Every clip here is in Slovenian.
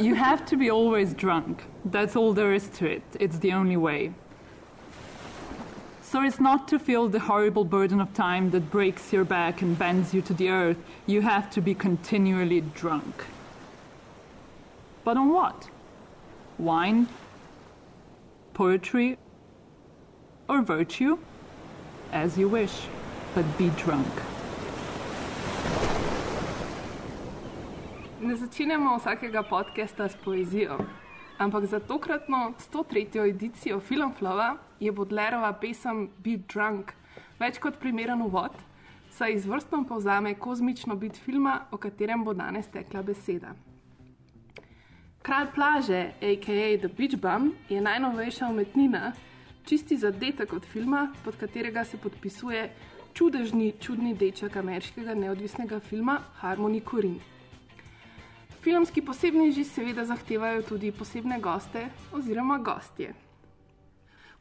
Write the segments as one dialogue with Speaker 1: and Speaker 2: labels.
Speaker 1: You have to be always drunk. That's all there is to it. It's the only way. So it's not to feel the horrible burden of time that breaks your back and bends you to the earth. You have to be continually drunk. But on what? Wine? Poetry? Or virtue? As you wish, but be drunk.
Speaker 2: Ne začenjamo vsakega podcasta s poezijo, ampak za tokratno 103. edicijo Filmflova je Bodlerova pesem Be Drunk več kot primeren uvod, saj izvrstno povzame kozmično bit filma, o katerem bo danes tekla beseda. Kralj plaže, a.k.a. The Beach Bum, je najnovejša umetnina, čisti zadetek od filma, pod katerega se podpisuje čudežni, čudni deček ameriškega neodvisnega filma Harmony Corinne. Filmski posebneži seveda zahtevajo tudi posebne goste oziroma gostje.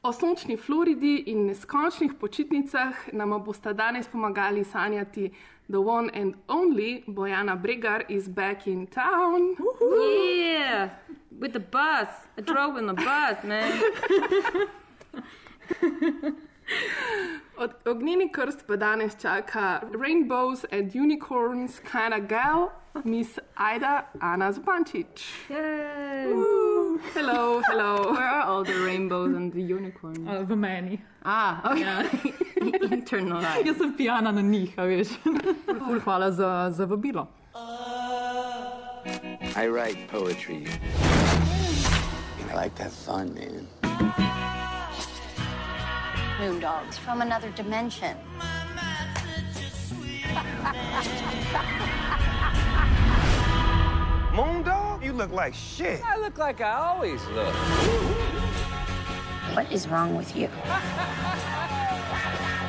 Speaker 2: O sončni Floridi in neskončnih počitnicah nam bosta danes pomagali sanjati The One and Only Bojana Bregar is back in town.
Speaker 3: Yeah, with the bus. I drove in the bus, man.
Speaker 2: Od ognjeni krst pa danes čaka Rainbows and Unicorns kind of gal, Miss Aida Ana Zupančič.
Speaker 3: Yay.
Speaker 2: Hello, hello.
Speaker 3: Where are all the rainbows and the unicorns?
Speaker 1: Uh, v meni.
Speaker 3: Ah, okay. Internalized.
Speaker 1: Jaz sem pijana na njih, a veš. Ful, hvala za, za vabilo.
Speaker 4: I write poetry. I like to have fun, man.
Speaker 5: Moon dogs from another dimension.
Speaker 6: Moondog? You look like shit.
Speaker 7: I look like I always look.
Speaker 5: What is wrong with you?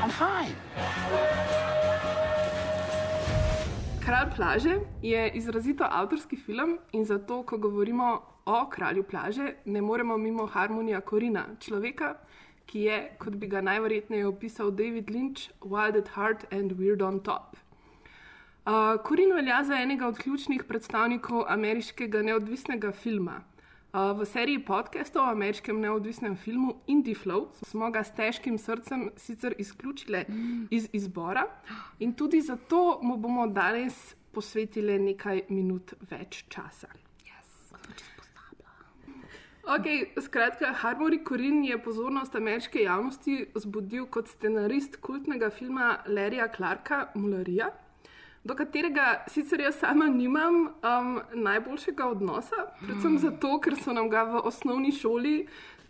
Speaker 4: I'm fine.
Speaker 2: Kralj plaže je izrazito avtorski film in zato, ko govorimo o kralju plaže, ne moremo mimo harmonija Korina, človeka, ki je, kot bi ga najverjetneje opisal David Lynch, Wild at Heart and Weird on Top. Uh, Korin velja za enega od ključnih predstavnikov ameriškega neodvisnega filma. Uh, v seriji podcastov o ameriškem neodvisnem filmu Indie Flow smo ga s težkim srcem sicer izključili mm. iz izbora in tudi zato mu bomo danes posvetili nekaj minut več časa. Okay, skratka, Harmony Corin je pozornost ameriške javnosti zbudil kot scenarist kultnega filma Larryja Clarka Mullerija, do katerega sicer jaz sama nimam um, najboljšega odnosa, predvsem zato, ker so nam ga v osnovni šoli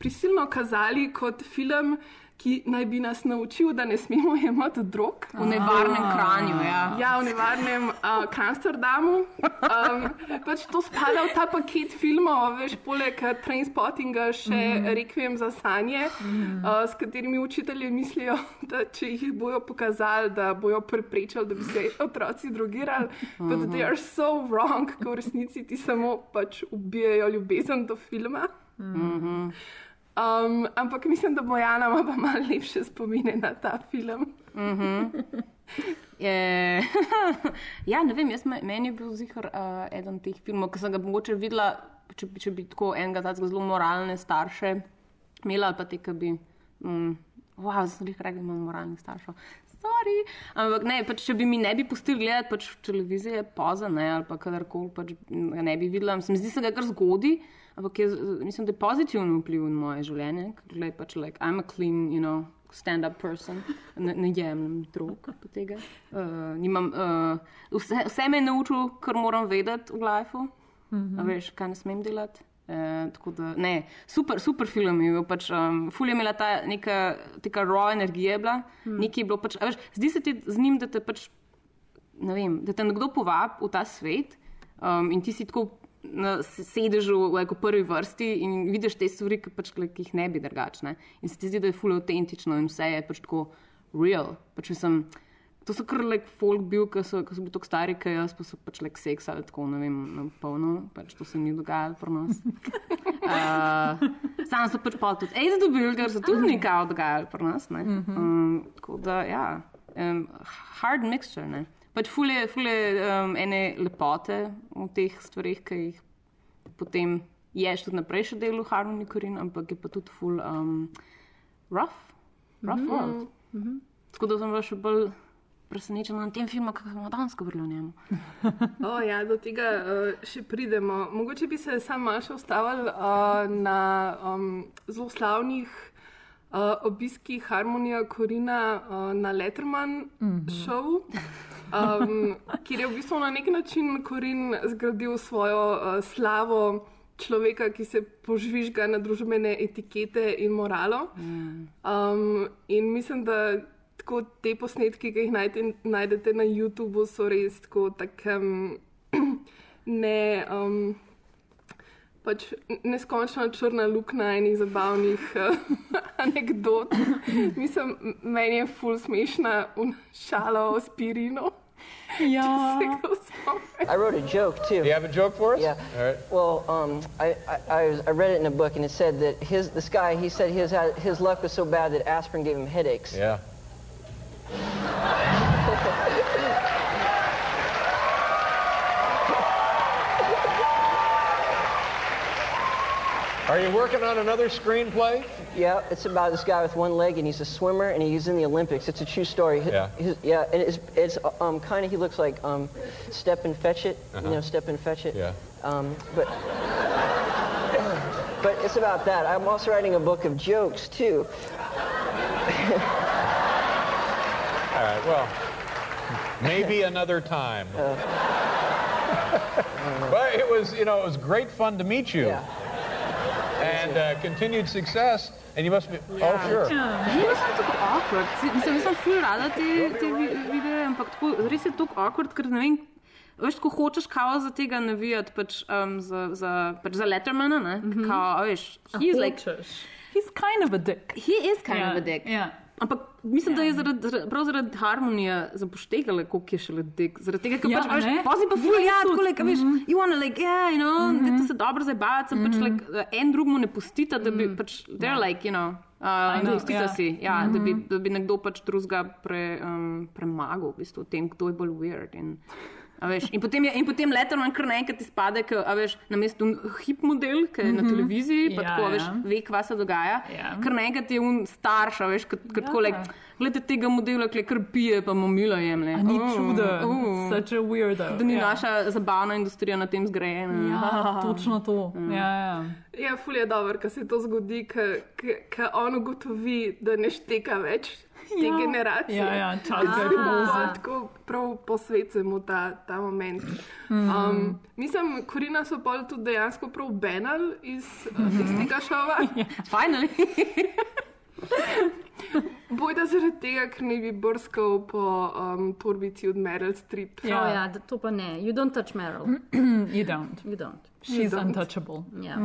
Speaker 2: prisilno kazali kot film, ki naj bi nas naučil, da ne smemo jemati drog.
Speaker 3: V nevarnem kranju, ja.
Speaker 2: Ja, v nevarnem uh, Amsterdamu. Um, pač to spada v ta paket filmov, veš, poleg uh, Trainspottinga še mm. Requiem za sanje, mm. uh, s katerimi učitelji mislijo, da če jih bojo pokazali, da bojo preprečali, da bi se otroci drogirali. But they are so wrong, ker v resnici ti samo pač ubijajo ljubezen do filma.
Speaker 3: Mm -hmm.
Speaker 2: Um, ampak mislim, da Bojana ima pa malo lepše spomine na ta film.
Speaker 3: Mm -hmm. je, ja, ne vem, jaz, meni je bil zihar uh, eden teh filmov, ki sem ga mogoče videla, če, če bi tako enega takega zelo moralne starše imela, ali pa te, ki bi. Um, wow, sem jih rekel, imam moralnih staršev. Sorry. Ampak ne, pač, če bi mi ne bi pustili gledati pač televizije, pozne ali pa kadarkoli, pač, ne bi videla, se mi zdi, da se ga kar zgodi. Ampak je, mislim, da je pozitiven vpliv na moje življenje, ker je pač like, I'm a clean, you know, stand-up person, ne, ne jemljem drog od tega. Uh, nimam, uh, vse, vse me je naučil, kar moram vedeti v lifeu. Mm -hmm. Veš, kaj ne smem delati, E, tako da, ne, super, super film je bil. Pač, um, ful je imela ta neka, neka raw energija, bila, hmm. nekaj je bilo. Pač, a veš, zdi se ti z njim, da te pač, ne vem, da te nekdo povabi v ta svet um, in ti si tako na sedežu like, v prvi vrsti in vidiš te stvari, ki, pač, like, jih ne bi drugačne. In se ti zdi, da je ful autentično in vse je pač tako real. Pač, mislim, To so kar like folk bil, ki so, ki so bili tako stari, kot jaz, pa so pač like seksali tako, ne vem, na polno, pač to se ni dogajalo pri nas. Uh, Sam so pač pa tudi AIDS dobili, ker so tudi nekaj dogajali pri nas. ne. Um, tako da, ja, um, hard mixture. Ne. Pač fulje, fulje um, ene lepote v teh stvarih, ki jih potem je še tudi naprej še delo Harmony Korin, ampak je pa tudi full um, rough, rough mm -hmm. world. Tako da sem bila še bolj presenečena na tem filmu, kako smo danes govorili o njemu.
Speaker 2: O, ja, do tega uh, še pridemo. Mogoče bi se sam malo še ustavili uh, na um, zelo slavnih uh, obiskih Harmonija Korina uh, na Letterman mm -hmm. šovu, um, kjer je v bistvu na nek način Korin zgradil svojo uh, slavo človeka, ki se požvižga na družbene etikete in moralo. Um, in mislim, da tako te posnetki, ki jih najte, najdete na YouTubu, so res tako takem ne. Um, Pač neskončna črna luknja enih zabavnih uh, anegdot. Mislim, meni je ful smešna šala o spirinu.
Speaker 1: Ja.
Speaker 8: I wrote a joke too.
Speaker 7: You have a joke for us?
Speaker 8: Yeah.
Speaker 7: All right.
Speaker 8: Well, um, I, I, I, was, I read it in a book, and it said that his this guy he said his his luck was so bad that aspirin gave him headaches.
Speaker 7: Yeah. Are you working on another screenplay?
Speaker 8: Yeah, it's about this guy with one leg, and he's a swimmer, and he's in the Olympics. It's a true story.
Speaker 7: Yeah.
Speaker 8: his- yeah, and it's it's um, kind of he looks like um, Step and Fetch It. You
Speaker 7: Uh-huh.
Speaker 8: know, Step and Fetch It.
Speaker 7: Yeah.
Speaker 8: Um, but but it's about that. I'm also writing a book of jokes too.
Speaker 7: All right, well, maybe another time. but it was, you know, it was great fun to meet you.
Speaker 8: Yeah.
Speaker 7: And uh, continued success. And you must be, oh, sure.
Speaker 3: Ni sem tako awkward. Mislim, jaz sem ful rada te, te vi- videe, ampak tako, res je tako awkward, ker ne vem, veš, ko hočeš kao za tega navijati, pač, um, za, za, pač za Lettermana, ne, mm -hmm. kao, a veš, he's like,
Speaker 1: He's kind of a dick.
Speaker 3: he is kind
Speaker 1: Ja,
Speaker 3: of a dick.
Speaker 1: ja.
Speaker 3: Ampak mislim, da je zaradi, zaradi- prav zaradi harmonije zapoštegala, koliko je šele dik. Zaradi tega, ker
Speaker 1: Ja,
Speaker 3: pač, veš, pazi pa ful,
Speaker 1: Ja,
Speaker 3: ja, tako, a veš, you wanna, like, yeah, you know, mm -hmm. da se dobro zabavati, sem pač, like, en drugmu ne pustita, da bi pač, they're like, you know, uh,
Speaker 1: know, ja.
Speaker 3: si, ja, da, bi, da bi nekdo pač drugega pre, um, premagal, v bistvu, tem, kdo je bolj weird. In, veš, in, potem je, in potem Letterman kar naenkrat izpade, ker, a veš, na mestu hip model, ki je na televiziji, pa
Speaker 1: Ja,
Speaker 3: tako, a veš,
Speaker 1: ja.
Speaker 3: ve, kva se dogaja.
Speaker 1: Ja.
Speaker 3: Ker naenkrat je un starš, a veš, kot ja. tako, like, gledajte tega modela, ki kar pije, pa mamila jemlje.
Speaker 1: A ni
Speaker 3: Oh,
Speaker 1: čuden,
Speaker 3: oh.
Speaker 1: such a weirdo.
Speaker 3: Da ni
Speaker 1: ja.
Speaker 3: naša zabavna industrija na tem zgrajena.
Speaker 1: Ja, točno to. Ja, ja.
Speaker 2: Ja, ful je dobro, ker se to zgodi, ker on ugotovi, da ne šteka več te
Speaker 1: Ja.
Speaker 2: generacije.
Speaker 1: Ja, ja, čas je
Speaker 2: pa Tako prav posvecimo ta, ta moment.
Speaker 1: Mhm.
Speaker 2: Um, mislim, Korina so pol tudi dejansko prav benal iz,
Speaker 1: Mhm.
Speaker 2: iz tega šova.
Speaker 3: Finally.
Speaker 2: Bojda zaradi tega, ker ne bi brskal po um, torbici od Meryl Streep.
Speaker 9: Ja. Oh, ja, da- to pa ne. You don't touch Meryl.
Speaker 1: You don't.
Speaker 9: You don't.
Speaker 1: She's
Speaker 2: don't.
Speaker 1: untouchable.
Speaker 9: Ja.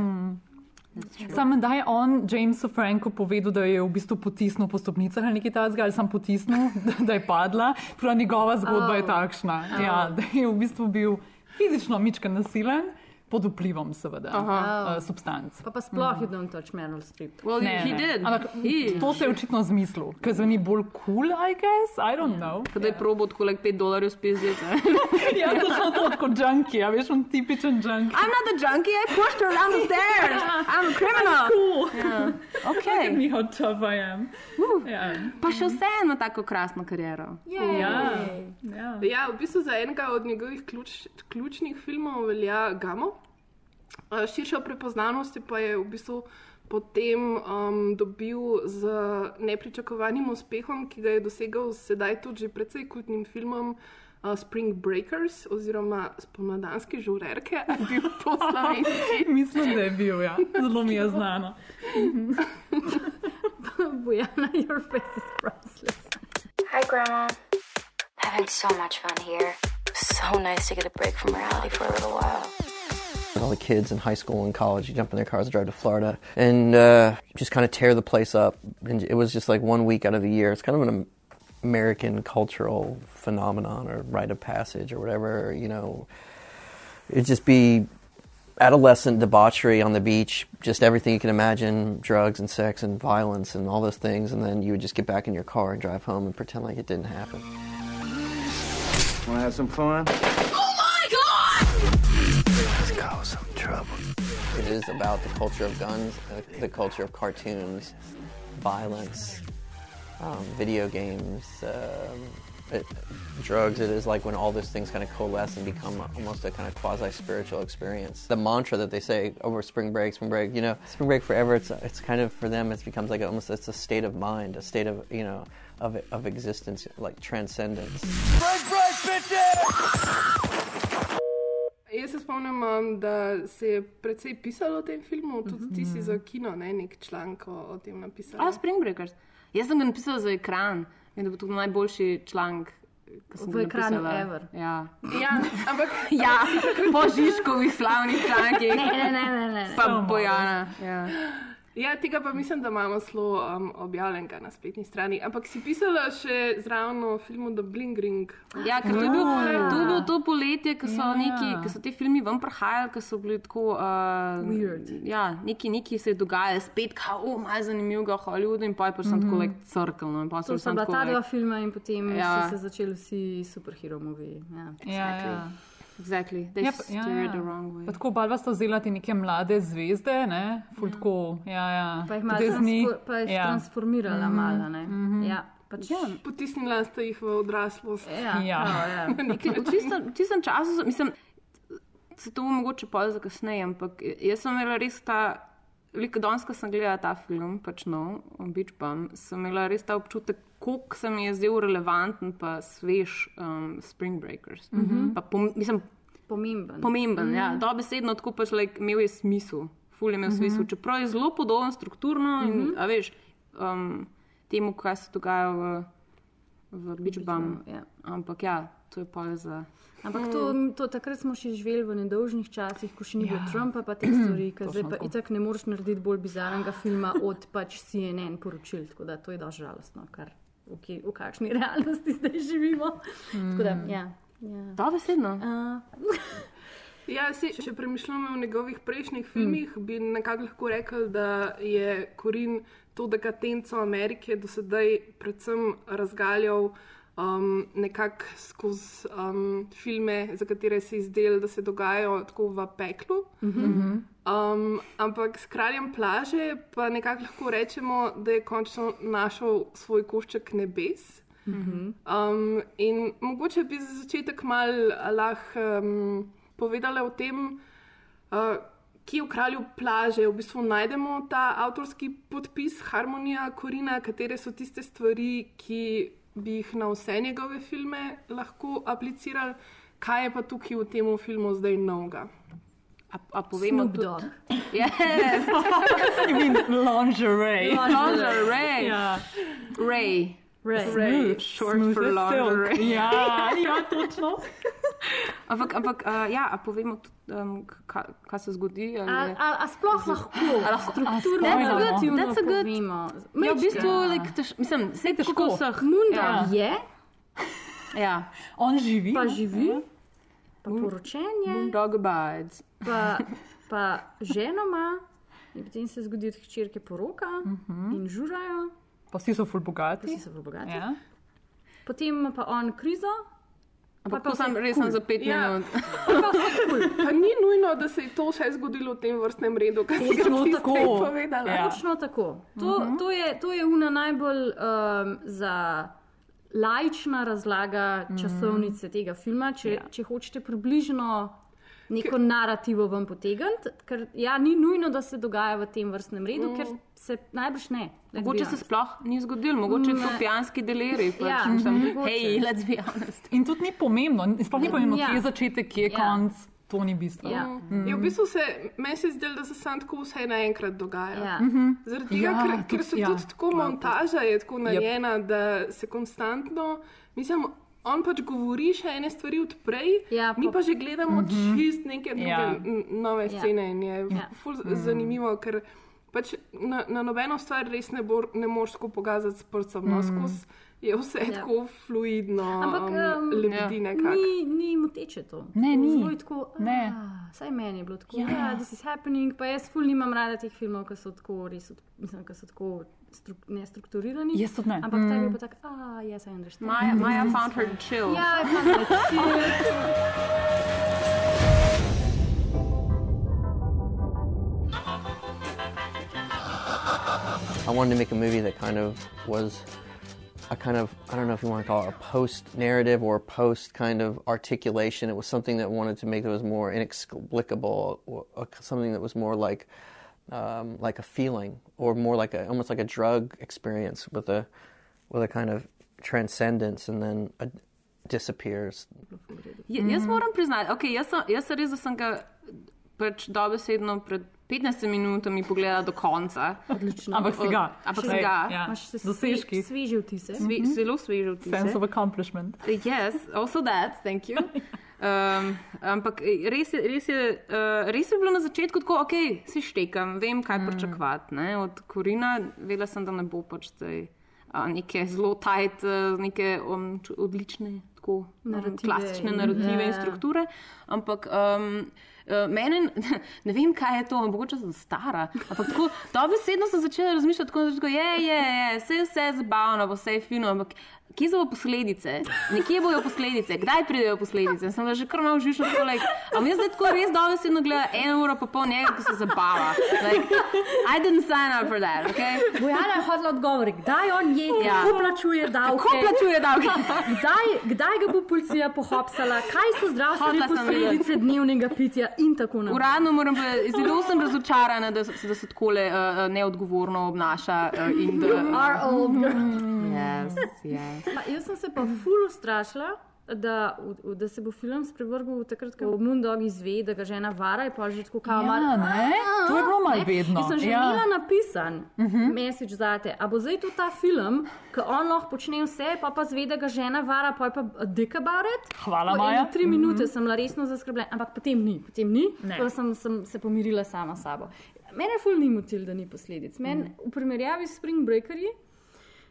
Speaker 1: Sam da je on Jamesu Franku povedal, da je v bistvu potisnil po stopnicah ali nekaj takega, ali sam potisnil, da, da je padla. Prav njegova zgodba oh. je takšna, oh. ja, da je v bistvu bil fizično mička nasilen, pod vplivom seveda uh, substanc.
Speaker 9: Pa pa sploh you don't touch Meryl Streep.
Speaker 3: Well,
Speaker 1: Ne,
Speaker 3: he
Speaker 1: ne.
Speaker 3: did.
Speaker 1: Ampak
Speaker 3: He.
Speaker 1: to se je očitno zmislil, ker zveni bolj cool, I guess, I don't know.
Speaker 3: Da je probo tako, like, 5 dolarjev spizditi.
Speaker 1: Ja, točno to kot junkie, a veš, on tipičen junkie.
Speaker 3: I'm not a junkie, I pushed her down the stairs. I'm a criminal.
Speaker 1: Cool.
Speaker 3: Yeah.
Speaker 1: Look at
Speaker 3: Okay.
Speaker 1: me, how tough I am. Ja.
Speaker 3: Pa še vseeno tako krasno kariero.
Speaker 1: Ja. Ja.
Speaker 2: Ja, v bistvu za enega od njegovih ključ, ključnih filmov velja Gamo. Širšo prepoznavnost je pa je v bistvu potem um, dobil z nepričakovanim uspehom, ki ga je dosegal s sedaj tudi že precej kultnim filmom uh, Spring Breakers oziroma spomladanske žurerke, ali bil to slovenski?
Speaker 1: Mislim, da je bil, ja. Zelo mi je znano.
Speaker 9: Bojana, your face is priceless.
Speaker 5: Hi, Grandma. Having so much fun here. So nice to get a break from reality for a little while.
Speaker 8: All the kids in high school and college, jump in their cars, and drive to Florida, and uh, just kind of tear the place up. And it was just like one week out of the year. It's kind of an American cultural phenomenon or rite of passage or whatever. You know, it'd just be adolescent debauchery on the beach, just everything you can imagine drugs and sex and violence and all those things. And then you would just get back in your car and drive home and pretend like it didn't happen.
Speaker 6: Wanna have some fun?
Speaker 4: Let's cause some trouble.
Speaker 8: It is about the culture of guns, uh, the culture of cartoons, violence, um, video games, um, it, drugs. It is like when all those things kind of coalesce and become almost a kind of quasi spiritual experience. The mantra that they say over spring break, spring break, you know, spring break forever. It's it's kind of for them. It becomes like almost it's a state of mind, a state of you know of of existence, like transcendence.
Speaker 2: Jaz se spomnim, um, da se je precej pisalo o tem filmu, tudi ti si za kino ne, nek članek o, o tem napisal.
Speaker 3: A, Spring Breakers. Jaz sem ga napisala za ekran. In da bo to najboljši članek,
Speaker 9: V ekranu
Speaker 3: napisala.
Speaker 9: ever.
Speaker 3: Ja.
Speaker 2: Ja, ampak
Speaker 3: ja, po Žižkovih slavnih člankih.
Speaker 9: Ne, ne, ne, ne. ne.
Speaker 3: Pa Bojana. Ja.
Speaker 2: Ja, tega pa mislim, da imamo zelo um, objavljenega na spletni strani. Ampak si pisala še zraven o filmu The Bling Ring.
Speaker 3: Ja, ker to je, bil,
Speaker 2: Ja.
Speaker 3: to je bilo to poletje, ko so,
Speaker 1: Ja.
Speaker 3: neki, ko so te filmi ven prihajali, ko so bili tako. Uh,
Speaker 9: Weird.
Speaker 3: Ja, neki, neki se je dogajalo, spet kao, malo zanimivega v Hollywoodu in pa je pač sem tako like, crkl. No, in pa
Speaker 9: sta bila ta
Speaker 3: like,
Speaker 9: dva filma in potem
Speaker 3: Ja.
Speaker 9: so se začeli vsi superhero moviji. Ja.
Speaker 1: Ja, ja.
Speaker 3: Exactly. They
Speaker 1: Ja,
Speaker 3: ja,
Speaker 1: ja,
Speaker 3: ja,
Speaker 1: ja.
Speaker 3: the wrong way.
Speaker 1: Pa tako barva sta vzela ti neke mlade zvezde, ne? Ful tako, ja, ja.
Speaker 9: Pa jih, malo
Speaker 1: Disney,
Speaker 9: transfor, pa jih
Speaker 1: ja.
Speaker 9: transformirala mm -hmm. malo. Ne? Mm -hmm. ja, pač, ja.
Speaker 2: Potisnila ste jih v odraslost.
Speaker 9: Ja,
Speaker 1: Ja.
Speaker 9: prav, ja.
Speaker 3: V tistem, v tistem času, mislim, se to mogoče za kasneje, ampak jaz sem imela res ta. Veliko danes, ko sem gledala ta film, pač no, Beach Bum, sem imela res ta občutek, koliko se mi je zdel relevanten, pa svež um, Spring Breakers. Mm -hmm. pa pom, mislim,
Speaker 9: Pomemben.
Speaker 3: pomemben. Mm -hmm. ja, Dobesedno tako pač like, imel je smisel, ful je imel mm -hmm. smisel, čeprav je zelo podoben strukturno in mm -hmm. a veš, um, temu, kaj se dogaja v, v Beach Bum.
Speaker 9: Ja.
Speaker 3: Ampak ja, to je pa za.
Speaker 9: Ampak to, to takrat smo še živeli v nedolžnih časih, ko še ni bilo Trumpa, pa te stvari, ki zdaj pa itak ne moreš narediti bolj bizarnega filma od pač CNN poročil. Tako da to je dosti žalostno, kar v, kje, v kakšni realnosti zdaj živimo. Tako da, ja. ja.
Speaker 3: Dobesedno.
Speaker 9: Uh,
Speaker 2: Ja, se, če premišljamo o njegovih prejšnjih filmih, mm. bi nekako lahko rekel, da je Korin to dekadenco Amerike do sedaj predvsem razgaljal um, nekako skozi um, filme, za katere se je zdelo, da se dogajajo tako v peklu. Mm -hmm. um, ampak s kraljem plaže pa nekako lahko rečemo, da je končno našel svoj košček nebes. Um, in mogoče bi za začetek malo lahko um, povedala o tem, uh, kje v kralju plaže v bistvu najdemo ta avtorski podpis, harmonija Korina, katere so tiste stvari, ki bi jih na vse njegove filme lahko aplicirali, kaj je pa tukaj v tem filmu zdaj novega.
Speaker 3: A, a povemo
Speaker 9: Snoop
Speaker 3: tudi.
Speaker 9: Dogg.
Speaker 3: Yes,
Speaker 1: You mean lingerie?
Speaker 3: lingerie.
Speaker 1: Ja.
Speaker 3: Ray.
Speaker 9: Ray.
Speaker 3: Ray. Short
Speaker 1: Smooth
Speaker 3: for lingerie.
Speaker 1: Ja, ja, točno.
Speaker 3: Ampak, ampak uh, ja, a povemo tudi, um, kaj, kaj se zgodi. ali
Speaker 9: A,
Speaker 3: je-
Speaker 9: a, a sploh lahko strukturno
Speaker 1: That's a good-
Speaker 9: relativno
Speaker 3: that's a good-
Speaker 9: povemo?
Speaker 3: Ja, v bistvu,
Speaker 9: Majčkeno.
Speaker 3: like, tež, mislim, vse
Speaker 1: težko.
Speaker 3: težko vseh.
Speaker 9: Munda
Speaker 3: Ja.
Speaker 9: je,
Speaker 3: Ja.
Speaker 1: On živi.
Speaker 9: pa živi, pa poročen je,
Speaker 3: Dog abides.
Speaker 9: pa, pa ženo ima, in potem se zgodi od hčerke poroka in žurajo,
Speaker 1: Pa vsi so ful
Speaker 9: pa
Speaker 1: bogati.
Speaker 9: si so bolj bogati.
Speaker 1: Ja.
Speaker 9: Potem ima pa on krizo,
Speaker 3: Ampak
Speaker 9: pa
Speaker 3: to sem res
Speaker 9: cool.
Speaker 3: sem za pet
Speaker 2: Ja.
Speaker 3: minut.
Speaker 2: Pa ni nujno, da se je to še zgodilo v tem vrstnem redu, kot si ga ti
Speaker 1: tako.
Speaker 2: povedala.
Speaker 1: Ja.
Speaker 9: Točno tako. To, to, je, to je una najbolj um, za laična razlaga časovnice tega filma. Če,
Speaker 1: Ja.
Speaker 9: če hočete približno neko narativo vam potegniti, ker ja, ni nujno, da se dogaja v tem vrstnem redu, mm. ker se najbrž ne. let's be
Speaker 3: Mogoče se
Speaker 9: honest.
Speaker 3: sploh ni zgodil, mogoče je to
Speaker 9: Ne.
Speaker 3: pijanski deleri. Pač,
Speaker 9: Ja,
Speaker 3: mislim,
Speaker 9: mogoče.
Speaker 3: hej, let's be honest.
Speaker 1: In tudi ni pomembno, sploh ni pomembno,
Speaker 9: Ja.
Speaker 1: kje je začetek, kje je
Speaker 9: Ja.
Speaker 1: konc, to ni bistvo.
Speaker 9: Ja.
Speaker 2: Mm. Je v bistvu se, meni se zdi, da se sam tako vse naenkrat dogaja.
Speaker 9: Ja.
Speaker 2: Zaradi tega,
Speaker 1: Ja,
Speaker 2: ker, ker so
Speaker 1: ja.
Speaker 2: tudi tako montaža je tako narejena, da se konstantno, mislim, on pač govori še ene stvari od prej,
Speaker 9: Ja,
Speaker 2: mi
Speaker 9: pa-
Speaker 2: že gledamo čist neke druge
Speaker 1: Ja.
Speaker 2: nove
Speaker 9: Ja.
Speaker 2: scene in je
Speaker 9: Ja.
Speaker 2: ful zanimivo, ker pač na, na nobeno stvar res ne, bo, ne moreš tako pokazati s prstom, no skozi je vse
Speaker 9: Ja.
Speaker 2: tako fluidno,
Speaker 9: Ampak
Speaker 2: um, lebdi nekako.
Speaker 9: ni, ni moteče to.
Speaker 1: Ne, ni.
Speaker 9: Zelo je tako,
Speaker 1: Ne.
Speaker 9: "Ah, Saj meni je bilo tako,
Speaker 1: Ja.
Speaker 9: ja, this is happening, pa jaz ful nimam rada teh filmov, ki so tako res, od- mislim, ki so tako struk, nestrukturirani.
Speaker 1: Jaz tudi ne.
Speaker 9: Ampak ta je bil pa tak, ah, yes, I understand.
Speaker 3: Maja, Maja found her chill.
Speaker 9: Ja, I found her chill.
Speaker 8: I wanted to make a movie that kind of was a kind of I don't know if you want to call it a post narrative or a post kind of articulation. It was something that wanted to make that was more inexplicable, something that was more like um, like a feeling, or more like a almost like a drug experience with a with a kind of transcendence, and then a, disappears.
Speaker 3: Ja, jaz okay, jaz, sem, jaz res, da sem ga pač dobesedno pred 15 minutami pogledala do konca.
Speaker 9: Odlično.
Speaker 1: Ampak si ga.
Speaker 3: Ampak si ga.
Speaker 1: Ja.
Speaker 9: Imaš se
Speaker 1: Dosežki.
Speaker 9: sveže vtise.
Speaker 3: Sve, zelo sveže vtise.
Speaker 1: Sense of accomplishment.
Speaker 3: Yes, also that, thank you. Um, ampak res je, res, je, uh, res je bilo na začetku tako, ok, si štekam, vem, kaj mm. pričakovati. Ne? Od Korina vedela sem, da ne bo pač te, uh, neke zelo tajt, uh, neke um, odlične, tako um,
Speaker 9: Narative
Speaker 3: klasične narative
Speaker 9: ja,
Speaker 3: in
Speaker 9: ja.
Speaker 3: strukture. Ampak um, uh, mene, ne vem, kaj je to, mogoče sem stara. Ampak tako, dobesedno sem začela razmišljati, tako, da je, je, je, vse je vse zabavno, vse je fino, ampak kje so posledice? Nekje bojo posledice, kdaj pridejo posledice? Sem že kar malo žvižna, tako, like, am jaz zdaj tako res dobesedno gledam eno uro pa pol njega, ko se zabava. Like, I didn't sign up for that, okay?
Speaker 9: Bojana je hodila odgovoriti, kdaj on je,
Speaker 3: Ja.
Speaker 9: kako plačuje davke.
Speaker 3: Kako plačuje davke?
Speaker 9: Kdaj, kdaj ga bo policija pohapsala, kaj so zdravstvene posledice dnevnega pitja in tako naprej.
Speaker 3: Uradno moram povedati, zelo sem razočarana, da, da se tako uh, neodgovorno obnaša. Uh, in da,
Speaker 9: Our old girl.
Speaker 3: yes, yes.
Speaker 9: Ma, jaz sem se pa ful ustrašila. Da, v- da se bo film sprevrgel takrat, ko Moondog izve, da ga žena vara, je pa že tako kao
Speaker 1: Ja, ne? To je bilo malo bedno.
Speaker 9: Jaz sem že
Speaker 1: Ja. Mhm.
Speaker 9: imela napisan uh -huh. message zate. A bo zdaj to ta film, ki on lahko počne vse, pa pa zve, da ga žena vara, pa je pa about it.
Speaker 1: Hvala,
Speaker 9: Po
Speaker 1: Maja.
Speaker 9: Tri minute sem bila resno zaskrbljena, ampak potem ni, potem ni. Tako da sem, sem se pomirila sama s sabo. Mene ful ni motil, da ni posledic. Men,
Speaker 1: Mhm.
Speaker 9: v primerjavi s Spring Breakerji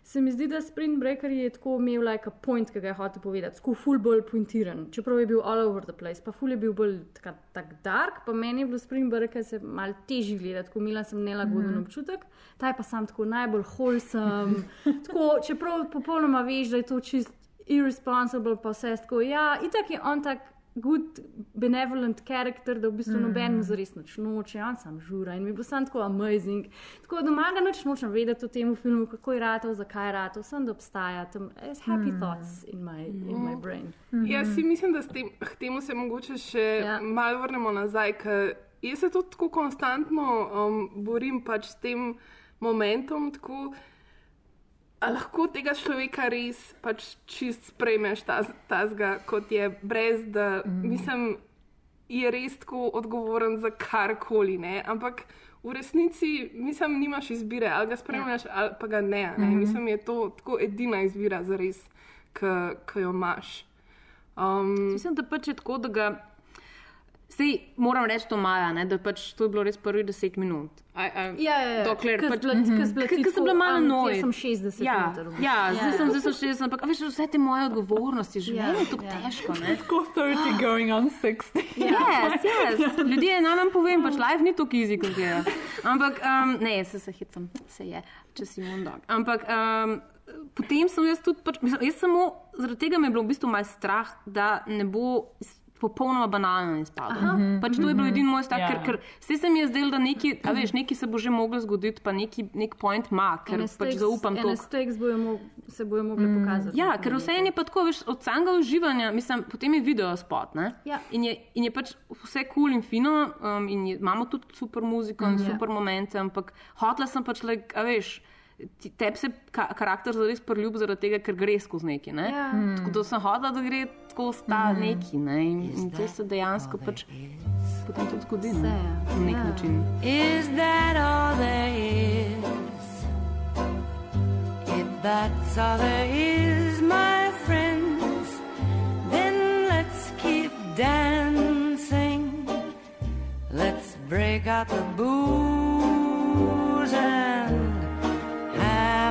Speaker 9: se mi zdi, da Spring Breaker je tako imel like a point, ki ga je hotel povedati, tako ful bolj pointiran, čeprav je bil all over the place, pa ful je bil bolj tak, tak dark, pa meni je bilo Spring Breaker se mal težji gledati, tako imela sem nelagoden mm. občutek, ta je pa sam tako najbolj wholesome, tako, čeprav popolnoma veš, da je to čist irresponsible, pa vse tako, ja, itak je on tak good, benevolent character, da v bistvu mm. noben mu zares nič noče, on sam žura in mi bo sam tako amazing. Tako da doma ga nič nočem vedeti o tem filmu, kako je ratov, zakaj je ratov, sem da obstaja, tam is happy mm. thoughts in my, in my brain.
Speaker 2: Jaz si mislim, da tem, k temu se mogoče še ja. malo vrnemo nazaj, ker jaz se tudi tako konstantno um, borim pač s tem momentom, tako, lahko tega človeka res pač čist sprejmeš, tazga, kot je, brez da, mm. mislim, je res tako odgovoren za karkoli, ne, ampak. V resnici, mislim, nimaš izbire, ali ga spremljaš, ja. ali pa ga ne. ne? Mm -hmm. Mislim, je to tako edina izbira za res, ki jo imaš. Um,
Speaker 3: Mislim, da pač je tako, da ga. Sej, moram reči to Maja, ne, da pač to je bilo res prvih deset minut. I, I,
Speaker 9: Ja, ja, ja.
Speaker 3: Dokler pač, Ker sem bila malo noj.
Speaker 9: jaz sem 60
Speaker 3: ja,
Speaker 9: metrov.
Speaker 3: Ja,
Speaker 9: Ja,
Speaker 3: zdaj
Speaker 9: ja.
Speaker 3: sem, zdaj sem 60, ampak a veš, vse te moje odgovornosti, življenje je tako
Speaker 9: ja.
Speaker 3: težko. Ne?
Speaker 1: Tako 30 going on 60.
Speaker 3: Yes, yes. Ljudje, naj vam povem, pač life ni tako easy, kot je. Ampak, um, ne, se se hecam, se je, če si mundog. Ampak um, potem sem jaz tudi, pač, mislim, jaz samo zaradi tega me je bilo v bistvu malo strah, da ne bo popolnoma banalno izpadlo. Pač to je bil edini moj stav,
Speaker 9: Ja.
Speaker 3: ker, ker vse se mi je zdelo, da neki, a veš, neki se bo že moglo zgoditi, pa neki, nek point ima, ker
Speaker 9: Ene
Speaker 3: pač zaupam to.
Speaker 9: ene stakes bojo mo- se bojo mogli pokazati.
Speaker 3: Ja, ker vse je pa tako, veš, od samega uživanja, mislim, potem je video spot, ne?
Speaker 9: Ja.
Speaker 3: In, je, in je pač vse kul cool in fino, um, in je, imamo tudi super muziko in
Speaker 9: Mhm.
Speaker 3: super momente, ampak hotla sem pač, like, a veš, tebi se ka karakter zares prljub zaradi tega, ker gre skozi neki, ne?
Speaker 9: Ja.
Speaker 3: Tako da sem hotla, da gre skozi ta
Speaker 9: Mhm.
Speaker 3: neki, ne? In, in to se dejansko pač potem tudi zgodi, ne?
Speaker 9: Vse,
Speaker 3: Na nek
Speaker 9: ja.
Speaker 3: način.
Speaker 10: Is that all there is? If that's all there is, my friends, then let's keep dancing. Let's break out the booze and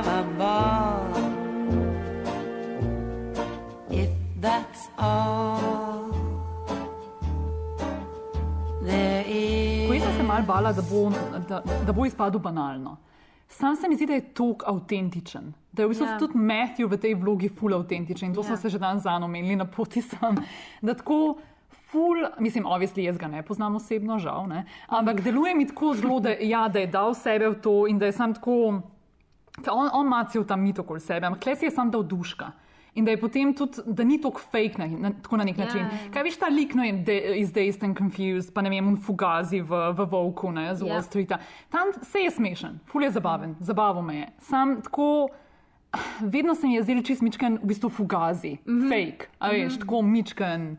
Speaker 10: have a ball. If that's all there is.
Speaker 1: Ko sem se mal bala, da bo, da, da bo izpadel banalno. Sam se mi zdi, da je tok avtentičen. Da je v bistvu
Speaker 9: Ja.
Speaker 1: tudi Matthew v tej vlogi ful avtentičen in to
Speaker 9: Ja.
Speaker 1: smo se že dan zano omenili na poti sem. Da tako ful, mislim, obvisli jaz ga ne poznam osebno, žal, ne, ampak deluje mi tako zelo, da, ja, da je dal sebe v to in da je sam tako, ka on, on ima cel ta mit okoli sebe, ampak klesi je sam dal duška. In da je potem tudi, da ni tako fake na, na, tako na nek
Speaker 9: Ja,
Speaker 1: način.
Speaker 9: ja.
Speaker 1: Kaj veš, ta lik no, de, iz Dazed and Confused, pa ne vem, fugazi v, v Volku, ne, z
Speaker 9: Ja.
Speaker 1: Wall Streeta. Tam se je smešen, ful je zabaven, zabavo me je. Sam tako, vedno se mi je zdel čist mičken, v bistvu fugazi, mm -hmm. fake, a veš,
Speaker 9: Mhm.
Speaker 1: tako mičken.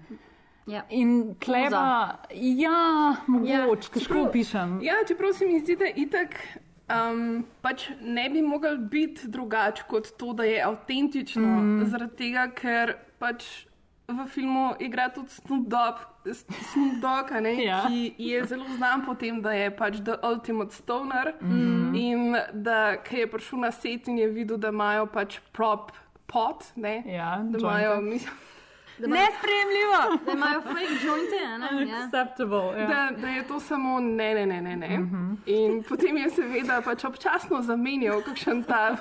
Speaker 9: Ja.
Speaker 1: In kleba, ja, mogoče, težko
Speaker 2: čeprav-
Speaker 1: opišem.
Speaker 2: Ja, čeprav se mi zdi, da itak um, pač ne bi mogel biti drugač kot to, da je avtentično. Mm. Zaradi tega, ker pač v filmu igra tudi Snoop Dogg, Snoop Dogg ne,
Speaker 1: Ja.
Speaker 2: ki je zelo znan po tem, da je pač The Ultimate Stoner
Speaker 1: Mhm.
Speaker 2: in da je prišel na set in je videl, da imajo pač prop pot, ne,
Speaker 1: Ja,
Speaker 2: da imajo, mislim,
Speaker 3: Nespremljivo!
Speaker 9: Da imajo fake jointe, ne? Ja.
Speaker 1: Acceptable, ja.
Speaker 2: da, da je to samo ne, ne, ne, ne. ne.
Speaker 1: Mhm.
Speaker 2: Mm -hmm. In potem je seveda pač občasno zamenjal kakšen ta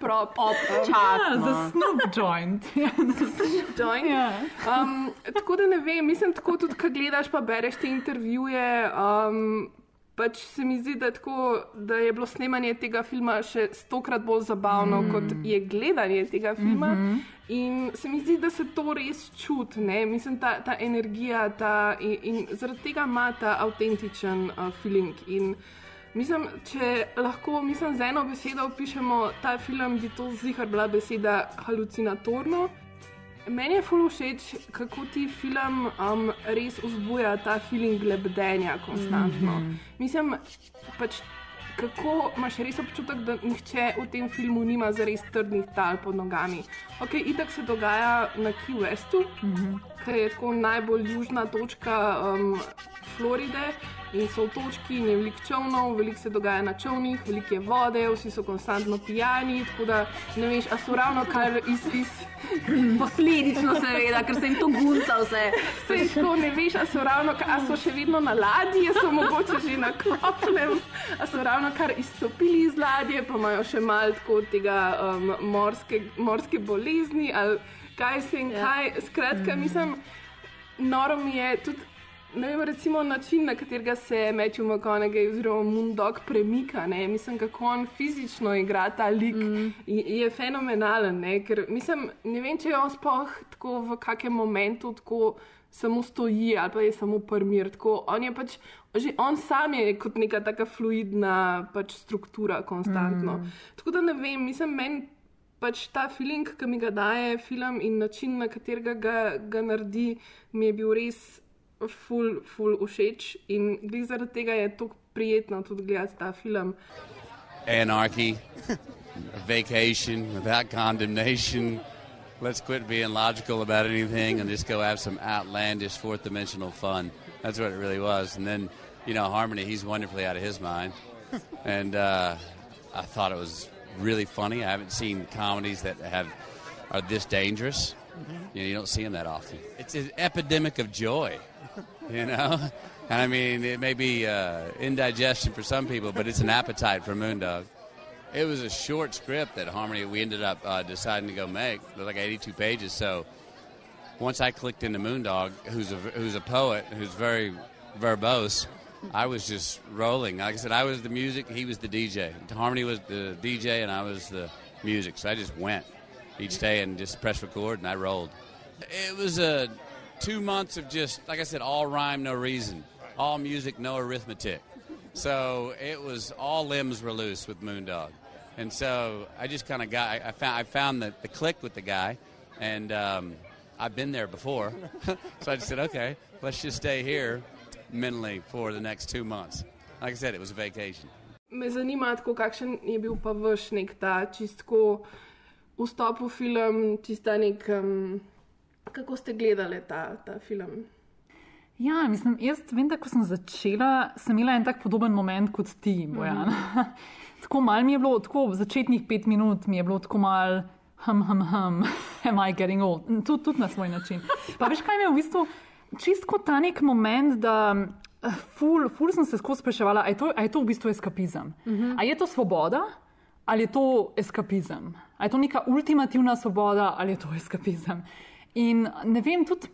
Speaker 2: prop,
Speaker 1: Ja,
Speaker 3: Občasno.
Speaker 1: za Snoop joint.
Speaker 2: joint.
Speaker 1: ja.
Speaker 2: Um, tako da ne vem, mislim, tako tudi, ko gledaš pa bereš te intervjuje. Um, Pač se mi zdi, da, tako, da je bilo snemanje tega filma še stokrat bolj zabavno, mm. kot je gledanje tega filma. Mm -hmm. In se mi zdi, da se to res čuti, mislim, ta, ta energija ta, in, in zaradi tega ima ta avtentičen uh, feeling. In mislim, če lahko mislim, z eno besedo opišemo ta film, bi to zihar bila beseda halucinatorno. Meni je ful všeč, kako ti film um, res vzbuja ta feeling lebdenja konstantno. Mm -hmm. Mislim, pač, kako imaš res občutek, da nihče v tem filmu nima zares trdnih tal pod nogami. Ok, itak se dogaja na Key Westu, mm -hmm. ki je tako najbolj južna točka um, Floride. In so v točki, in je veliko čovnov, veliko se dogaja na čovnih, veliko je vode, vsi so konstantno pijani, tako da ne veš, a so ravno kar iz. iz
Speaker 3: Posledično, seveda, ker se jim to gunca vse.
Speaker 2: Sej, tako ne veš, a so ravno, ka- a so še vedno na ladji, a so mogoče že na kopnem, a so ravno kar izstopili iz ladje, pa imajo še malo tako tega um, morske, morske bolezni ali kaj se in kaj. Skratka, mislim, noro mi je tudi. Ne vem, recimo način, na katerega se Matthew McConaughey oziroma Moondog premika. Ne? Mislim, kako on fizično igra ta lik, mm. je fenomenalen. Ne? Ker mislim, ne vem, če je on sploh tako v kakem momentu tako samo stoji ali pa je samo prmir. Tako, on je pač, že on sam je kot neka taka fluidna pač struktura konstantno. Mm. Tako da ne vem, mislim, meni pač ta feeling, ki mi ga daje film in način, na katerega ga, ga naredi, mi je bil res ful, ful všeč in glede zaradi tega je tako prijetno tudi gledati ta film.
Speaker 11: anarchy, vacation without condemnation. Let's quit being logical about anything and just go have some outlandish fourth dimensional fun. That's what it really was. And then, you know, Harmony, he's wonderfully out of his mind. And uh, I thought it was really funny. I haven't seen comedies that have are this dangerous. You, know, you don't see them that often. It's an epidemic of joy, you know. And I mean, it may be uh, indigestion for some people, but it's an appetite for Moondog. It was a short script that Harmony we ended up uh, deciding to go make. Like 82 pages, so once I clicked into Moondog, who's a who's a poet, who's very verbose, I was just rolling. Like I said, I was the music, he was the DJ. Harmony was the DJ, and I was the music. So I just went each day and just pressed record, and I rolled. It was a two months of just, like I said, all rhyme, no reason, all music, no arithmetic. So it was all limbs were loose with Moondog, and so I just kind of got. I, found I found the, the click with the guy, and um, I've been there before, so I just said, okay, let's just stay here mentally for the next two months. Like I said, it was a vacation.
Speaker 2: Me zanima, tako, kakšen je bil pa vaš nek ta čistko vstop v film, tista nek. Um, kako ste gledali ta, ta film?
Speaker 1: Ja, mislim, jaz vem, da ko sem začela, sem imela en tak podoben moment kot ti, Bojan. Mm -hmm. tako mal mi je bilo, tako začetnih pet minut mi je bilo tako mal, hum, hum, hum, am I getting old? Tudi tud na svoj način. Pa veš, kaj mi je v bistvu čisto ta nek moment, da. Ful, ful sem se skozi spraševala, ali je, je to v bistvu eskapizem. Mm -hmm. Ali je to svoboda, ali je to eskapizem? Ali je to neka ultimativna svoboda, ali je to eskapizem? In ne vem, tudi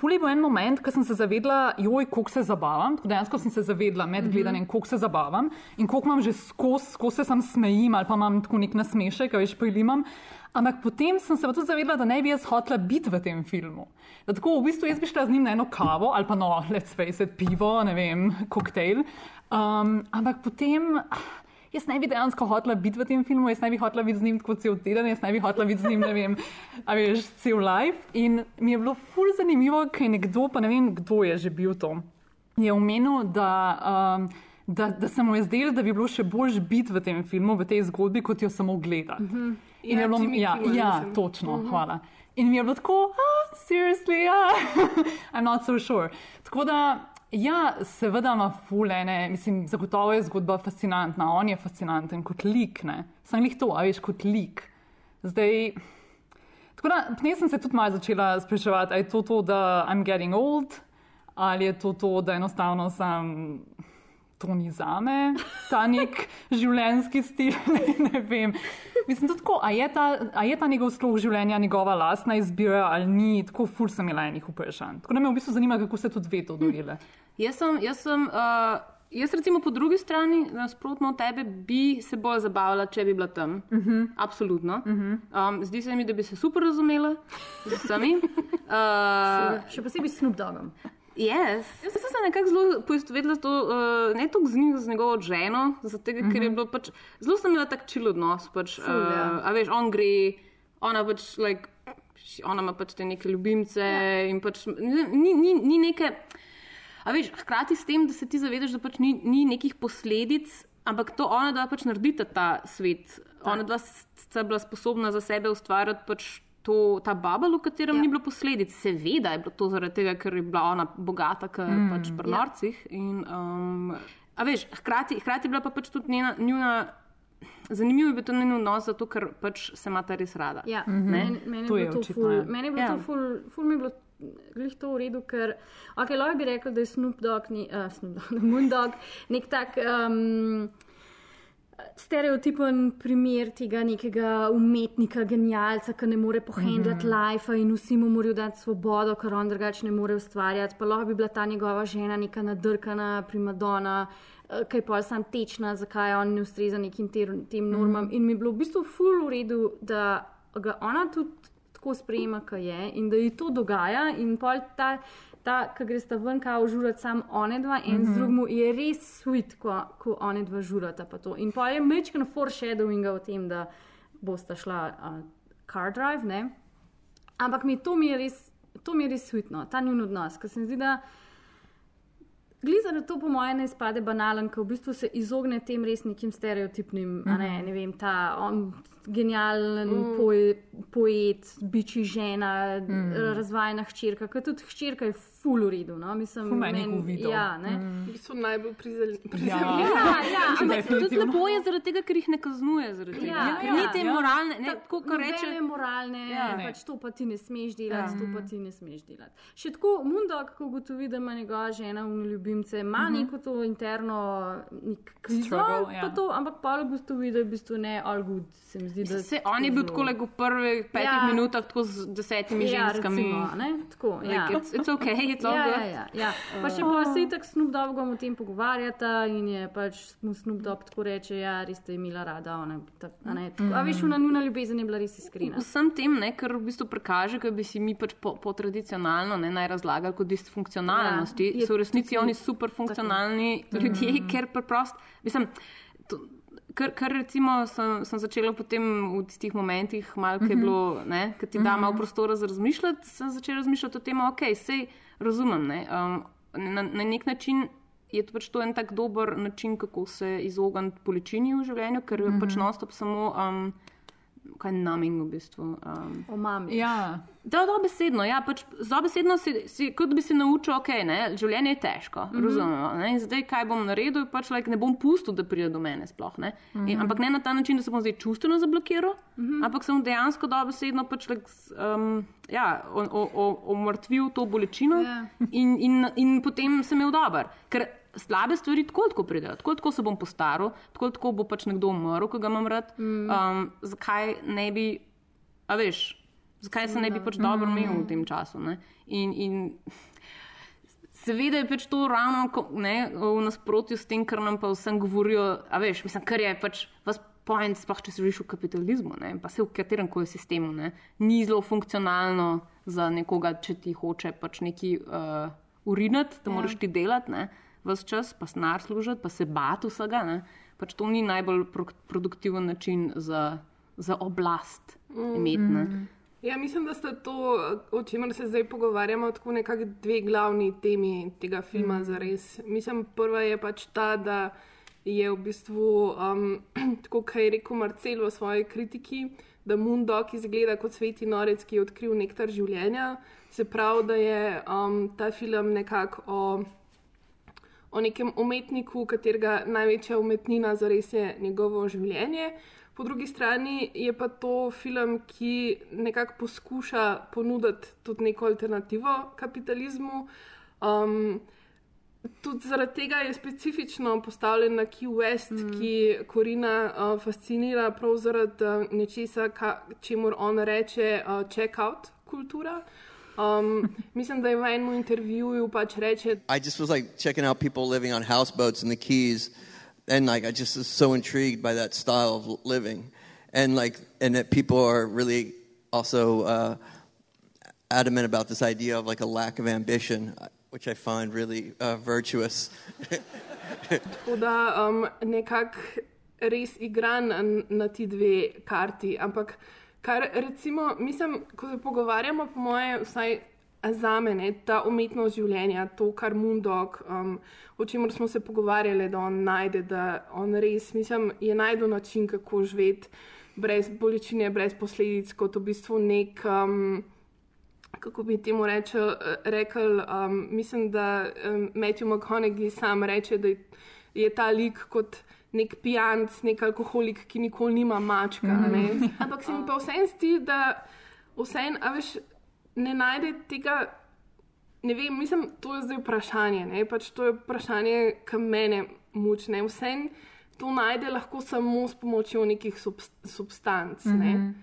Speaker 1: Fuli bo en moment, ko sem se zavedla, joj, koliko se zabavam. Dejansko sem se zavedla med gledanjem, koliko se zabavam in koliko imam že skozi, skozi se sam smejim ali pa imam tako nek nasmešek, veš, pojilimam. Ampak potem sem se pa tudi zavedla, da ne bi jaz hotela biti v tem filmu. Da tako v bistvu jaz bi šla z njim na eno kavo ali pa no, let's face it, pivo, ne vem, koktejl. Um, ampak potem. Jaz ne bi dejansko hotela biti v tem filmu, jaz ne bi hotela biti z njim kot cel teden, jaz ne bi hotela biti z njim, ne vem, a veš, cel life. In mi je bilo ful zanimivo, ker nekdo, pa ne vem, kdo je že bil to, je omenil, da, um, da, da se mu je zdelo, da bi bilo še bolj biti v tem filmu, v tej zgodbi, kot jo samo gledati. Mm -hmm. In
Speaker 2: Ja,
Speaker 1: je bilo, ja,
Speaker 2: Kimmel,
Speaker 1: ja,
Speaker 2: mislim.
Speaker 1: točno,
Speaker 2: Mhm.
Speaker 1: hvala. In mi je bilo tako, ah, seriously, ah, I'm not so sure. Tako da, ja, seveda ima fulene, mislim, zagotovo je zgodba fascinantna, on je fascinanten kot lik, ne. Sam jih to, a veš, kot lik. Zdaj, tako da, potem sem se tudi malo začela spraševati, ali je to to, da I'm getting old, ali je to to, da enostavno sem. To ni za me, ta nek življenjski stil. Ne, vem. Mislim, tudi tako, a je, ta, a je ta njegov slog življenja njegova lastna izbira ali ni, tako ful sem imela enih vprašanj. Tako da me v bistvu zanima, kako se tudi ve to dorile.
Speaker 3: Jaz sem, jaz sem, uh, jaz recimo po drugi strani, nasprotno od tebe, bi se bolj zabavila, če bi bila tam. Uh -huh. Absolutno. Uh -huh. um, zdi se mi, da bi se super razumela z vsemi. Uh,
Speaker 9: Še posebej s Snoop Doggom.
Speaker 3: Yes. Jaz sem se nekako zelo poistovetila to, uh, ne toliko z njim, z njegovo ženo, zato ker je
Speaker 9: Mhm.
Speaker 3: bilo pač, zelo sem imela tak čil odnos. Pač,
Speaker 9: Ful, ja.
Speaker 3: uh, a veš, on gre, ona pač, like, ona ima pač te neke ljubimce ja. in pač ni, ni, ni neke. A veš, hkrati s tem, da se ti zavedaš, da pač ni, ni nekih posledic, ampak to ona dva pač naredita ta svet. Ona dva sta bila sposobna za sebe ustvarjati pač to, ta babel, v katerem ja. ni bilo posledic. Seveda je bilo to zaradi tega, ker je bila ona bogata, ker mm.
Speaker 9: Mm.
Speaker 3: pač pri
Speaker 9: Ja.
Speaker 3: norcih. In, um, a veš, hkrati, hkrati je bila pa pač tudi njena, njuna. Zanimivo je bil to njen odnos, zato ker pač se imata res rada.
Speaker 9: Ja,
Speaker 3: Ne?
Speaker 9: meni, meni
Speaker 3: To
Speaker 9: je bilo to
Speaker 3: očitno,
Speaker 9: ful,
Speaker 3: ja.
Speaker 9: meni je bilo
Speaker 3: Ja.
Speaker 9: to ful, ful mi je bilo glih to v redu, ker, ok, lahko bi rekel, da je Snoop Dogg, ni, uh, Snoop Dogg, Moondog, nek tak um, stereotipen primer tega nekega umetnika, genialca, ki ne more pohendlati mm. -hmm. life in vsi mu morajo dati svobodo, ker on drugače ne more ustvarjati. Pa lahko bi bila ta njegova žena neka nadrkana primadona, eh, ki je pa sam tečna, zakaj on ne ustreza nekim ter- tem normam.
Speaker 12: Mhm.
Speaker 9: In mi je bilo v bistvu ful v redu, da ga ona tudi tako sprejema, kot je in da ji to dogaja. In pol ta, ta ki greš ta ven, kao žurati sam one dva, en mm -hmm. z drugim, je res sweet, ko, ko one dva žurata. pa to. In pa je mečken foreshadowing o tem, da bosta šla uh, car drive, ne. Ampak mi to mi je res, to mi je res sweetno, ta njun odnos, ker se mi zdi, da. Gliza, da to po mojem ne izpade banalen, ker v bistvu se izogne tem res nekim stereotipnim, mm -hmm. ne,
Speaker 12: Mhm.
Speaker 9: ne vem, ta on, genijalen
Speaker 12: Mm.
Speaker 9: mm. poet, biči žena,
Speaker 12: Mm.
Speaker 9: mm. razvajena hčerka, ker tudi hčerka je full v redu. No? Mislim,
Speaker 2: uvidel.
Speaker 9: Ja, ne.
Speaker 2: V bistvu najbolj prizadeti.
Speaker 3: Ja, ja, ampak tudi lepo je zaradi tega, ker jih ne kaznuje. zaradi tega.
Speaker 9: Ja,
Speaker 3: Ker Ni te moralne, ne,
Speaker 9: Ta-
Speaker 3: tako kot reče.
Speaker 9: moralne,
Speaker 3: Ja.
Speaker 9: ja,
Speaker 3: Ne.
Speaker 9: pač to pa ti ne smeš delati,
Speaker 3: Ja.
Speaker 9: ja. to pa ti ne smeš delati. Še tako Mundok, ko ugotovi, da ima njegova žena v ljubimce, ima mm -hmm. neko to interno nek krizo,
Speaker 12: Struggle, ja.
Speaker 9: pa to, ampak pa ugotovi, da je v bistvu ne all good, se mi zdi, da
Speaker 3: Se, on je bil tako le v prvih petih
Speaker 9: Ja.
Speaker 3: minutah, tako z desetimi
Speaker 9: Ja,
Speaker 3: ženskami.
Speaker 9: recimo, ne? Tako,
Speaker 3: Like,
Speaker 9: ja.
Speaker 3: it's, it's okay, it's all
Speaker 9: ja,
Speaker 3: good.
Speaker 9: ja, ja, ja. Pa še pa se tako Snoop Doggom o tem pogovarjata in je pač Snoop Dogg tako reče, ja, res ste imela rada, ona, tak, a ne, tako, a veš, ona njuna ljubezen je bila res iskrena.
Speaker 3: Vsem tem, ne, kar v bistvu prikaže, da bi si mi pač po, po tradicionalno ne, naj razlagali kot disfunkcionalnosti,
Speaker 9: Ja,
Speaker 3: ja, so v resnici oni super funkcionalni ljudje,
Speaker 9: Mm.
Speaker 3: ker preprosto, mislim. To, Kar, kar recimo sem, sem začela potem v tistih momentih, malo, ki je
Speaker 9: Mhm.
Speaker 3: bilo, ki ti da
Speaker 9: Mhm.
Speaker 3: malo prostora za razmišljati, sem začela razmišljati o tem, ok, sej razumem. Ne, um, na, na nek način je to pač to en tak dober način, kako se izogniti bolečini v življenju, ker je pač
Speaker 9: Mhm.
Speaker 3: non-stop samo. Um, kaj je numbing v bistvu. Um,
Speaker 9: Omami.
Speaker 1: Ja.
Speaker 3: Da, dobesedno, ja, pač dobesedno si, si, kot bi se naučil, ok, ne, življenje je težko, mm. -hmm. razumemo. Ne, in zdaj, kaj bom naredil, pač like, ne bom pustil, da pride do mene sploh. Ne, mm -hmm. in,
Speaker 9: Mhm.
Speaker 3: ampak ne na ta način, da se bom zdaj čustveno zablokiral, mm. -hmm. ampak sem dejansko dobesedno pač like, um, ja, o- o- o- omrtvil to bolečino
Speaker 9: Ja.
Speaker 3: in, in, in potem sem imel dober. Ker slabe stvari tako tako pridejo, tako tako se bom postaral, tako tako bo pač nekdo umrl, ko ga imam rad.
Speaker 9: Mm.
Speaker 3: Um, zakaj ne bi, a veš, zakaj se ne bi pač dobro
Speaker 9: Mm.
Speaker 3: imel v tem času? Ne? In, in seveda je pač to ravno ko- ne, v nasprotju s tem, kar nam pa vsem govorijo, a veš, mislim, kar je pač vas. Point, sploh če se živiš v kapitalizmu, ne, pa se v katerem koli sistemu, ne, ni zelo funkcionalno za nekoga, če ti hoče pač nekaj uh, urinati, da
Speaker 9: Ja.
Speaker 3: moraš ti delati, ne, vse čas, pa snar služiti, pa se bati vsega. Ne, pač to ni najbolj pro produktiven način za, za oblast imeti. Ne.
Speaker 2: Ja, mislim, da sta to, o čemer se zdaj pogovarjamo, tako nekako dve glavni temi tega filma mm. za res. Mislim, prva je pač ta, da je v bistvu, um, tako kot je rekel Marcel v svoji kritiki, da Moondog izgleda kot sveti norec, ki je odkril nektar življenja. Se pravi, da je um, ta film nekako o o nekem umetniku, katerega največja umetnina zares je njegovo življenje. Po drugi strani je pa to film, ki nekako poskuša ponuditi tudi neko alternativo kapitalizmu. Um, tudi zaradi tega je specifično postavljen na Key West, mm. ki Korina uh, fascinira prav zaradi uh, nečesa, ka, čemur on reče uh, check-out kultura. Um, mislim, da je v enem intervjuju pač reče,
Speaker 8: I just was like checking out people living on houseboats in the Keys, and like I just was so intrigued by that style of living, and like and that people are really also uh, adamant about this idea of like a lack of ambition, which I find really uh, virtuous.
Speaker 2: Tako da um, nekako res igra na, na ti dve karti. Ampak, kar recimo, mislim, ko se pogovarjamo, po moje, vsaj za mene, ta umetnost življenja, to, kar Mundok, um, o čemer smo se pogovarjali, da on najde, da on res, mislim, je najdel način, kako živeti brez bolečine, brez posledic, kot v bistvu nek. Um, kako bi temu rečel, rekel, um, mislim, da um, Matthew McConaughey sam reče, da je, ta lik kot nek pijanc, nek alkoholik, ki nikoli nima mačka. Mm -hmm. Ampak se mi pa vsem zdi, da vsem, a veš, ne najde tega. Ne vem, mislim, to je zdaj vprašanje. Ne? Pač to je vprašanje, ki mene mučne. Vsem to najde lahko samo s pomočjo nekih subst substanc. Mm -hmm. ne?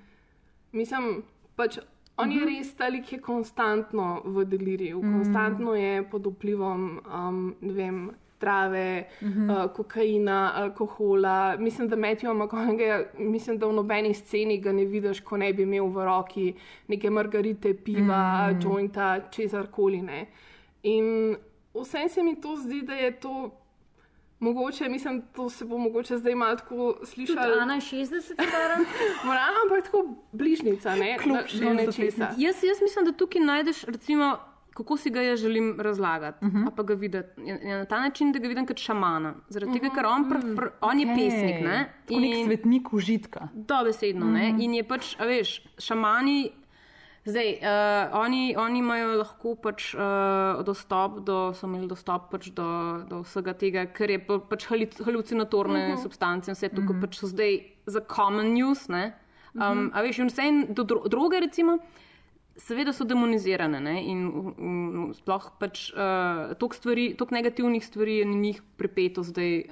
Speaker 2: Mislim, pač On je res ta lik, ki je konstantno v deliriju, mm. konstantno je pod vplivom um, vem, trave, mm -hmm. uh, kokaina, alkohola. Mislim, da Matthew McConaughey, mislim, da v nobeni sceni ga ne vidiš, ko ne bi imel v roki neke margarite, piva, mm. jointa, česar koli ne. In vsem se mi to zdi, da je to. Mogoče, mislim, to se bo mogoče zdaj malo tako slišalo.
Speaker 9: Ana je 60, stara.
Speaker 2: Morala, ampak tako bližnica, ne?
Speaker 3: Kljub
Speaker 2: Na- do nečesa.
Speaker 3: Jaz, jaz mislim, da tukaj najdeš, recimo, kako si ga jaz želim razlagati, uh
Speaker 1: Mhm.
Speaker 3: -huh. pa ga videti. Je, je na ta način, da ga vidim kot šamana. Zaradi tega,
Speaker 2: Mhm.
Speaker 3: ker on, pr, pr, on je
Speaker 1: Okej.
Speaker 3: pesnik. Ne?
Speaker 1: Tako nek svetnik užitka.
Speaker 3: Dobesedno. Mm -hmm.
Speaker 1: Mhm.
Speaker 3: In je pač, a veš, šamani. Zdaj, uh, oni, oni imajo lahko pač, uh, dostop, do, so imeli dostop pač do, do vsega tega, ker je pa, pač halu- halucinatorne uh. -huh. substance in vse to, uh -huh. pač so zdaj za common news. Ne? Um, uh -huh. A veš, in vse in do dro droge, recimo, seveda so demonizirane ne? in um, sploh pač uh, toliko stvari, toliko negativnih stvari je na njih pripeto zdaj,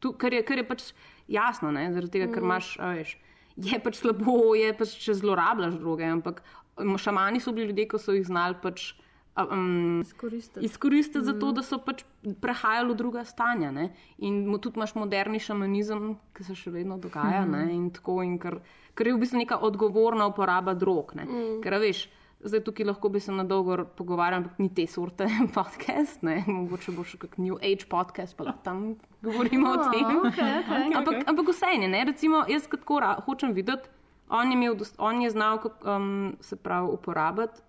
Speaker 3: tu, kar, je, kar je pač jasno, ne? zaradi tega, ker
Speaker 2: Mhm.
Speaker 3: imaš, a veš. je pač slabo, je pač če zlorabljaš droge, ampak šamani so bili ljudje, ki so jih znali pač. Um,
Speaker 9: izkoristiti,
Speaker 3: izkoristiti mm. za to, da so pač prehajali v druga stanja. Ne? In tudi imaš moderni šamanizem, ki se še vedno dogaja. Mm. In tako, in kar, kar je v bistvu neka odgovorna uporaba drog. Mm. Ker veš, zdaj tukaj lahko bi se na dolgo pogovarjal, ampak ni te sorte podcast, ne? mogoče bo še kak New Age podcast, pa tam govorimo oh, o tem.
Speaker 9: Okay, okay.
Speaker 3: ampak, okay. ampak vse je, recimo, jaz kot hočem videti, on je, imel, on je znal um, se pravi uporabiti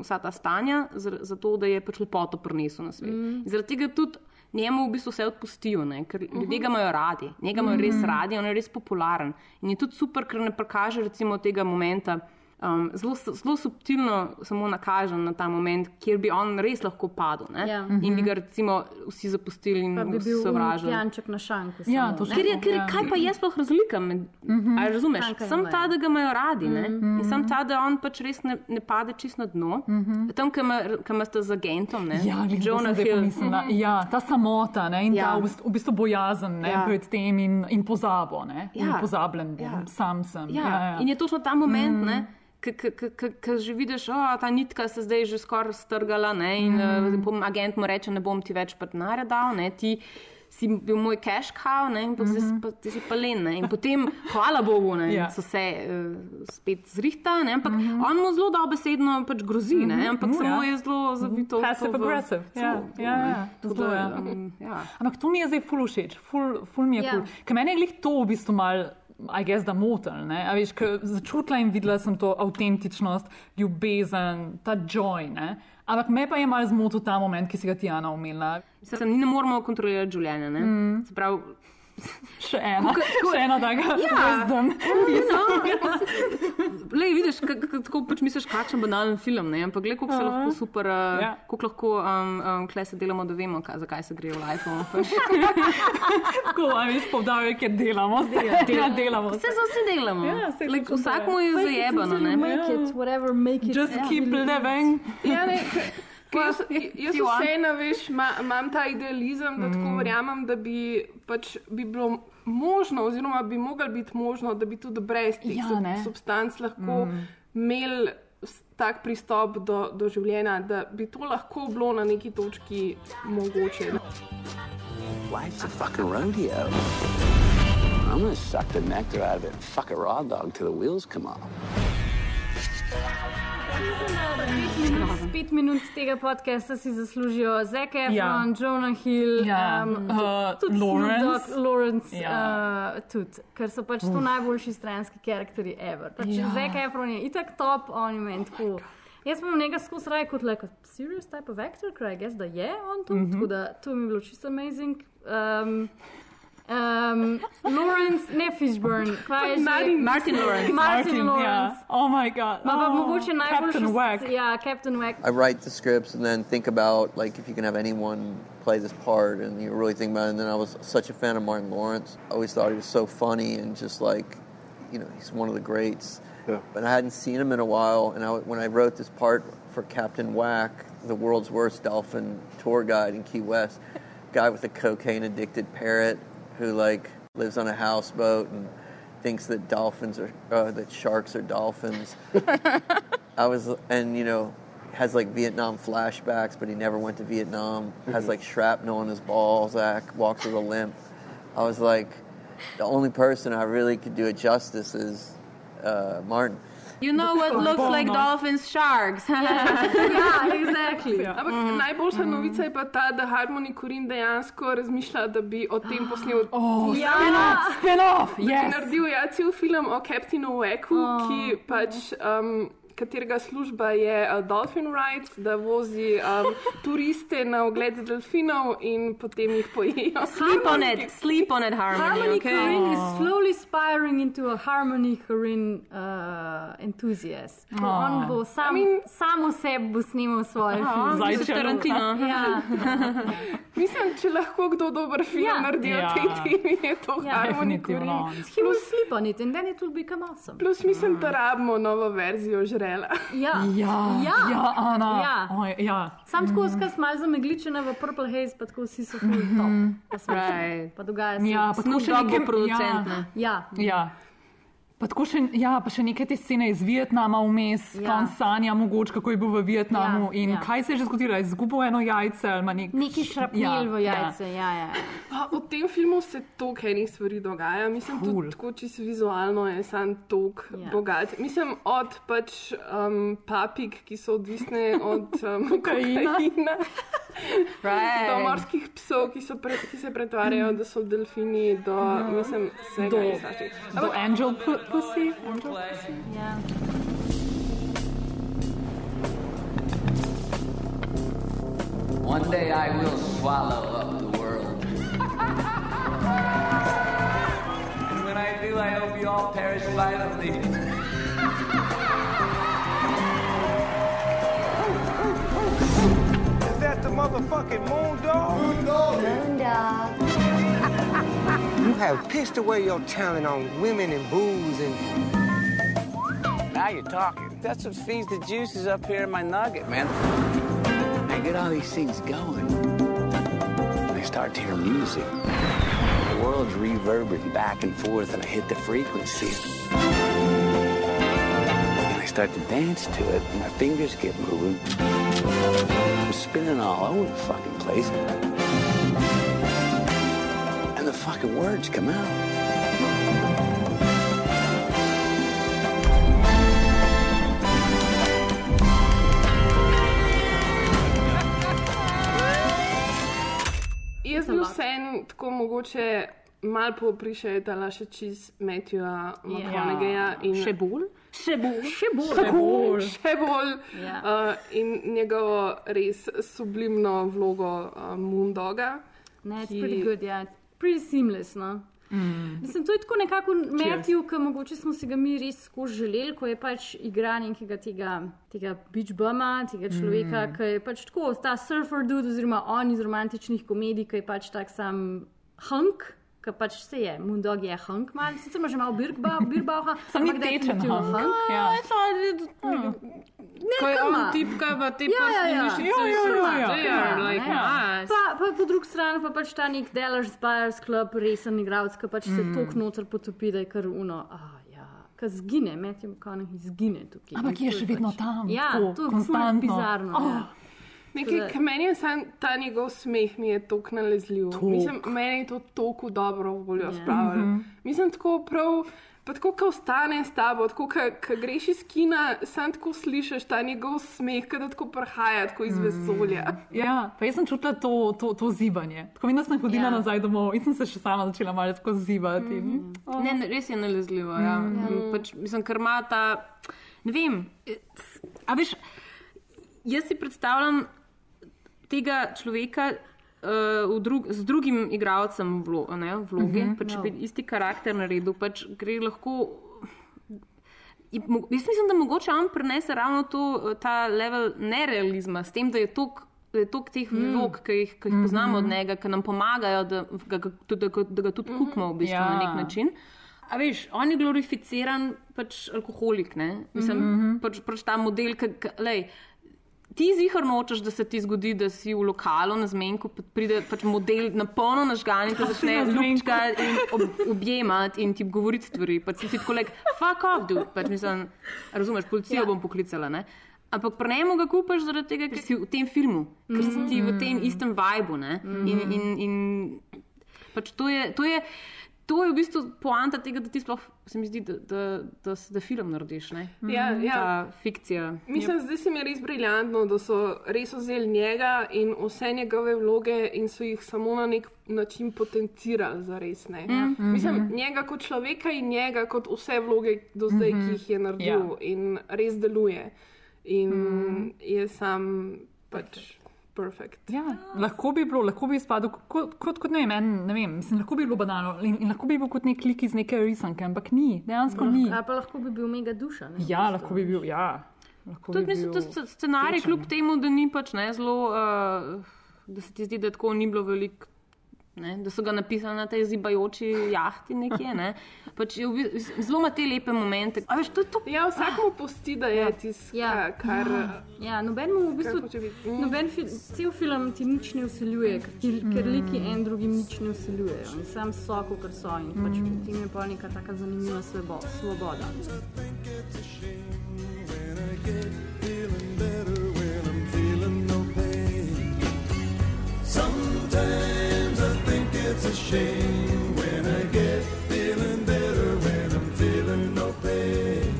Speaker 3: vsa ta stanja, zato da je pač lepoto prinesel na svet. Mm. Zaradi tega tudi njemu v bistvu vse odpustijo, ne? ker uh -huh. ljudje ga imajo radi, njega imajo mm. res radi, on je res popularen. In je tudi super, ker ne prikaže recimo tega momenta um, zelo, zelo subtilno samo nakažen na ta moment, kjer bi on res lahko padel.
Speaker 9: Ja.
Speaker 3: In bi ga recimo vsi zapustili in
Speaker 9: bi bil
Speaker 3: sovražili.
Speaker 9: Janček na šanku.
Speaker 1: Ja,
Speaker 9: samo,
Speaker 3: Ker je, ker,
Speaker 1: Ja.
Speaker 3: kaj pa je sploh razlika? Med, uh -huh. Ali razumeš?
Speaker 9: Tanka
Speaker 3: Sam
Speaker 9: imajo.
Speaker 3: ta, da ga imajo radi uh -huh. in sam ta, da on pač res ne, ne pade čist na dno. Uh -huh. Tam, ki imaš z agentom, ne?
Speaker 1: Ja, to
Speaker 3: Jonah
Speaker 1: sem zdaj
Speaker 3: Hill.
Speaker 1: pomislila. Ja, ta samota ne, in
Speaker 3: Ja.
Speaker 1: ta v bistvu, v bistvu bojazen ne,
Speaker 3: Ja.
Speaker 1: pred tem in, in pozabo. Ne, in
Speaker 3: Ja.
Speaker 1: pozabljen bom,
Speaker 3: Ja.
Speaker 1: sam sem.
Speaker 3: Ja,
Speaker 1: Ja, ja.
Speaker 3: In je točno ta moment, mm. Ki že vidiš, da ta nitka se zdaj že skoraj strgala. Ne, in mm. uh, agent mu reče, ne bom ti več pa denarja dal. Ne, ti, Si bil moj cash cow, ne, in mm -hmm. pa, ti si pa len. Ne, in potem, hvala Bogu, ne,
Speaker 1: Ja.
Speaker 3: so se uh, spet zrihta, ne, ampak mm -hmm. on mu zelo dobesedno pač grozi, ne,
Speaker 1: Mhm,
Speaker 3: ampak
Speaker 1: mhm,
Speaker 3: samo
Speaker 1: ja.
Speaker 3: je zelo zavito.
Speaker 1: Passive aggressive. Ja, ja, ja. Zelo, ja.
Speaker 3: um, ja.
Speaker 1: Ampak to mi je zdaj ful všeč, ful, ful mi je
Speaker 9: Ja.
Speaker 1: kul. Cool. Ker meni je glih to v bistvu mal. I guess da motel, veš, začutila in videla sem to avtentičnost, ljubezen, ta joy, ne? Ampak me pa je mal zmotil ta moment, ki si ga ti Ana omenila.
Speaker 3: Mislim, mi ne moramo kontrolirati življenja. Ne? Mm. Se pravi,
Speaker 1: Še ena, še ena taka
Speaker 3: Ja.
Speaker 1: wisdom.
Speaker 3: Lej, vidiš, ka- ka- tako pač misliš, kakšen banalen film, ne? ampak gledaj, kako se lahko super, uh,
Speaker 1: Ja.
Speaker 3: kako lahko um, um, kle se delamo, da vemo, kaj, zakaj se gre v life. Pač.
Speaker 1: Tako, a veš, povdarek je delamo, se ja, delamo.
Speaker 3: Vse za vse delamo.
Speaker 1: Ja, saj
Speaker 3: like,
Speaker 1: to je.
Speaker 3: vsak mu je zajebano.
Speaker 9: Make it, whatever, make it.
Speaker 1: Just
Speaker 9: Ja.
Speaker 1: keep living.
Speaker 2: Ja, ne, jaz jaz vseeno veš, ma- imam ta idealizem, da tako verjamem, da bi, pač, bi bilo možno, oziroma bi moglo biti možno, da bi tudi brez teh
Speaker 1: Ja,
Speaker 2: sub- substanc lahko imeli s- tak pristop do, do življenja, da bi to lahko bilo na neki točki mogoče.
Speaker 4: Life's a fucking rodeo. I'm gonna suck the nectar out of it and fuck a raw dog till the wheels come off.
Speaker 9: Pet minut, pet minut tega podcasta si zaslužijo Zac Efron,
Speaker 1: Ja.
Speaker 9: Jonah Hill,
Speaker 1: Ja,
Speaker 9: um,
Speaker 1: uh,
Speaker 9: tudi
Speaker 1: Lawrence.
Speaker 9: Dogg, Lawrence
Speaker 1: Ja.
Speaker 9: uh, tudi, ker so pač to najboljši stranski karakteri ever. Pač
Speaker 1: Ja.
Speaker 9: Zac Efron je itak top, on je meni tako. Jaz sem njega skozi raje kot like a serious type of actor, ker jaz da je on to, mm -hmm. tako da to mi je bilo čisto amazing. Um, um, Lawrence, ne Fishburne, je?
Speaker 2: Martin-
Speaker 3: Martin Lawrence.
Speaker 9: Martin Lawrence.
Speaker 1: Yeah. Oh my god.
Speaker 9: Ma pa
Speaker 1: oh,
Speaker 9: mogoče najboljši.
Speaker 1: Captain Whack.
Speaker 9: Ja, Captain Whack.
Speaker 8: I write the scripts and then think about like if you can have anyone play this part, and you really think about it. And then I was such a fan of Martin Lawrence. I always thought he was so funny and just like, you know, he's one of the greats.
Speaker 13: Yeah.
Speaker 8: But I hadn't seen him in a while, and I, when I wrote this part for Captain Whack, the world's worst dolphin tour guide in Key West, guy with a cocaine-addicted parrot who like lives on a houseboat and thinks that dolphins are uh, that sharks are dolphins. I was, and you know, has like Vietnam flashbacks, but he never went to Vietnam. Has like shrapnel in his balls. Zach walks with a limp. I was like, the only person I really could do it justice is uh, Martin.
Speaker 3: You know what looks like dolphins, sharks.
Speaker 9: ja, exactly.
Speaker 2: Ampak mm. najboljša novica je pa ta, da Harmony Corin dejansko razmišlja, da bi o tem posnel.
Speaker 1: Oh,
Speaker 9: Ja.
Speaker 1: spin-off,
Speaker 2: bi
Speaker 1: yes.
Speaker 2: naredil ja, cel film o Captainu Wacku, oh. ki pač. Um, Katerega služba je uh, Dolphin Rides, da vozi um, turiste na ogled delfinov in potem jih pojejo.
Speaker 3: sleep on it, sleep on it, Harmony.
Speaker 9: Harmony
Speaker 3: okay?
Speaker 9: Korine is slowly spiraling into a Harmony Korine uh, enthusiast. Oh. On bo sam, I mean, samo sebi bo snimal svoje filme.
Speaker 1: Zdaj če-
Speaker 3: Tarantino.
Speaker 9: Ja,
Speaker 2: Mislim, če lahko kdo dober film
Speaker 9: Ja.
Speaker 2: ja. naredi
Speaker 1: Ja.
Speaker 2: tej temi, je to
Speaker 9: Ja,
Speaker 2: Harmony
Speaker 1: definitivno on.
Speaker 2: Corin.
Speaker 9: he will sleep on it and then it will become awesome.
Speaker 2: Plus mislim, da rabimo novo verzijo žrela.
Speaker 9: Ja,
Speaker 1: Ja,
Speaker 9: ja.
Speaker 1: ja, Ana.
Speaker 9: Ja.
Speaker 1: Oj, ja.
Speaker 9: Sam tako skaz malo zamegličena v Purple Haze, pa tako vsi so full top. Pa, so,
Speaker 3: Right.
Speaker 9: pa dogaja se.
Speaker 1: Ja, pa tako še
Speaker 3: bo
Speaker 1: neke-
Speaker 3: producent.
Speaker 1: ja.
Speaker 9: ja.
Speaker 1: Ja. Pa, tako še, ja, pa še neke te scene iz Vietnama vmes,
Speaker 9: Ja.
Speaker 1: ja. kon sanja mogoče, kako je bil v Vietnamu
Speaker 9: Ja,
Speaker 1: in
Speaker 9: ja.
Speaker 1: kaj se je že zgodilo, je izgubil eno jajce ali nek...
Speaker 9: Neki šrapnel v jajce, ja, ja.
Speaker 2: A, v tem filmu se toliko enih stvari dogaja. Mislim, cool. tudi tako čisto vizualno je sam tok
Speaker 9: Ja.
Speaker 2: bogat. Mislim, od pač um, papig, ki so odvisne od um,
Speaker 1: Kokaina.
Speaker 2: kokaina.
Speaker 3: Right.
Speaker 2: Do morskih psov, ki, so pre, ki se pretvarjajo, da so delfini, do, mislim, vsega
Speaker 1: Do-
Speaker 2: in vsačih.
Speaker 1: Do angel pussy. Angel pussy.
Speaker 9: ja.
Speaker 4: One day I will swallow up the world. and when I do, I hope you all perish violently.
Speaker 12: Is that the motherfucking moon dog? Moon dog.
Speaker 5: Moon dog.
Speaker 12: You have pissed away your talent on women and booze and.
Speaker 4: Now you're talking. That's what feeds the juices up here in my nugget, man. I get all these things going. I start to hear music. The world's reverberating back and forth, and I hit the frequency. And I start to dance to it, and my fingers get moving. I'm spinning all over the fucking place. And the fucking words come out.
Speaker 2: Jaz bi vseeno tako mogoče malo poprišetala še čez Matthewa McConaugheyja. in-
Speaker 3: Še bolj? Še bolj.
Speaker 9: Še bolj.
Speaker 2: Še bolj. Še bolj.
Speaker 9: Ja.
Speaker 2: Uh, in njegovo res sublimno vlogo uh, Moondoga.
Speaker 9: Ne, it's
Speaker 2: ki-
Speaker 9: pretty good, ja. It's pretty seamless, no.
Speaker 2: Mm.
Speaker 9: Mislim, to je tako nekako Matthew, ki mogoče smo si ga mi res skozi želeli, ko je pač igranje nekega tega, tega beach buma, tega človeka,
Speaker 1: Mm.
Speaker 9: ki je pač tako, ta surfer dude, oziroma on iz romantičnih komedij, ki je pač tak sam hunk. Ki pač se je, Moondog je hunk, mal, sicer ima že malo birbauha,
Speaker 1: Samo ni tečen hunk, ja.
Speaker 3: Ko je on tipka v te
Speaker 9: Ja, ja, ja.
Speaker 3: mišice,
Speaker 9: Ja, ja, ja,
Speaker 3: like,
Speaker 9: ja. Ja,
Speaker 3: like,
Speaker 9: ne.
Speaker 3: nice.
Speaker 9: Pa, pa po drugi strani pa pač ta nek Dellers Buyers Club, resen igralec, ki pač se
Speaker 1: Mm.
Speaker 9: tok noter potopi, da je kar uno. Ah, ja. Ki zgine, Matthew McConaughey zgine tukaj.
Speaker 1: Ampak je še vedno
Speaker 9: pač-
Speaker 1: tam,
Speaker 9: Ja,
Speaker 1: tako,
Speaker 9: to je bizarno.
Speaker 1: Oh.
Speaker 9: Ja.
Speaker 2: Nekaj,
Speaker 9: da-
Speaker 2: ki meni je sam ta njegov smeh, mi je tako nalezljiv.
Speaker 1: Tok.
Speaker 2: Mislim, meni je to tako dobro voljo
Speaker 9: Ja.
Speaker 2: spravljalo.
Speaker 1: Mhm.
Speaker 2: Mislim, tako prav. Pa tako, ko ostane s tabo, tako, ko greš iz kina, sam tako slišiš ta njegov smeh, ki tako prihaja tako iz vesolja.
Speaker 1: Ja, pa jaz sem čutila to, to, to zibanje. Tako vedno sem hodila
Speaker 9: Ja.
Speaker 1: nazaj domov in sem se še sama začela malo tako zibati. Mm. Oh.
Speaker 3: Ne, res je nalezljivo. Ja. Mm. Pač, mislim, ker ima ta. Ne vem. eh, A veš, jaz si predstavljam tega človeka. Uh, drug, z drugim igralcem vlo, ne, vloge, uh
Speaker 1: Mhm.
Speaker 3: -huh, pač no. bi isti karakter naredil, pač gre lahko. in Jaz mislim, da mogoče on prenese ravno to, eh, ta level nerealizma, s tem, da je tok. Da toliko teh vlog, ki jih, ki jih poznamo od njega, ki nam pomagajo, da da, ga- da ga tudi kupimo v bistvu ja. na nek način. A veš, on je glorificiran pač alkoholik, ne? Mislim, mm -hmm. pač, pač ta model, ki, lej, ti zihar nočeš, da se ti zgodi, da si v lokalu na zmenku, pa pride pač model na polno nažgan in te začne lučkati in ob, objemati in ti govoriti stvari. Pač si ti tako like, fuck off, dude. Pač mislim, razumeš, policijo ja. bom poklicala, ne? Ampak pri njemu ga kupaš zaradi tega, ker si v tem filmu, ker si ti v tem istem vibu, ne? In, in, in pač to je, to je, to je v bistvu poanta tega, da ti sploh, se mi zdi, da, da, da, da film narediš, ne?
Speaker 2: Ja, ja.
Speaker 3: Ta fikcija.
Speaker 2: Mislim, zdaj se mi je res briljantno, da so res vzeli njega in vse njegove vloge in so jih samo na nek način potencirali za res. Ne?
Speaker 3: Mm.
Speaker 2: Mislim, njega kot človeka in njega kot vse vloge do zdaj, ki jih je naredil
Speaker 1: Ja.
Speaker 2: in res deluje. In je sam pač perfekt.
Speaker 1: Ja, lahko bi bilo, lahko bi izpadel kot, kot, kot ne, vem, en, ne vem, mislim, lahko bi bilo banalno in, in lahko bi bil kot nek lik iz neke risanke, ampak ni, dejansko ni.
Speaker 9: Ali pa lahko bi bil mega duša. Ne?
Speaker 1: Ja, lahko bi bil, ja. Lahko
Speaker 3: Tudi
Speaker 1: bi
Speaker 3: mislim, da
Speaker 1: bil
Speaker 3: sc- scenarij,
Speaker 1: tečen.
Speaker 3: kljub temu, da ni pač ne zelo, uh, da se ti zdi, da tako ni bilo veliko Ne? Da so ga napisali na tej zibajoči jahti nekje. Ne? Pač je zelo ima te lepe momente. A veš, to, to...
Speaker 2: Ja, vsak mu pusti, da je tisto,
Speaker 9: Ja,
Speaker 2: kar.
Speaker 9: ja, ja noben mu v bistvu.
Speaker 2: Mm.
Speaker 9: noben fil, cel film ti nič ne usiljuje, ker, ker liki en drugim nič ne usiljujejo in sam so, kot so in pač
Speaker 2: Mm.
Speaker 9: potem je pa neka taka zanimiva svobo- svoboda.
Speaker 10: Sometimes shame when I get feeling better when I'm feeling no pain.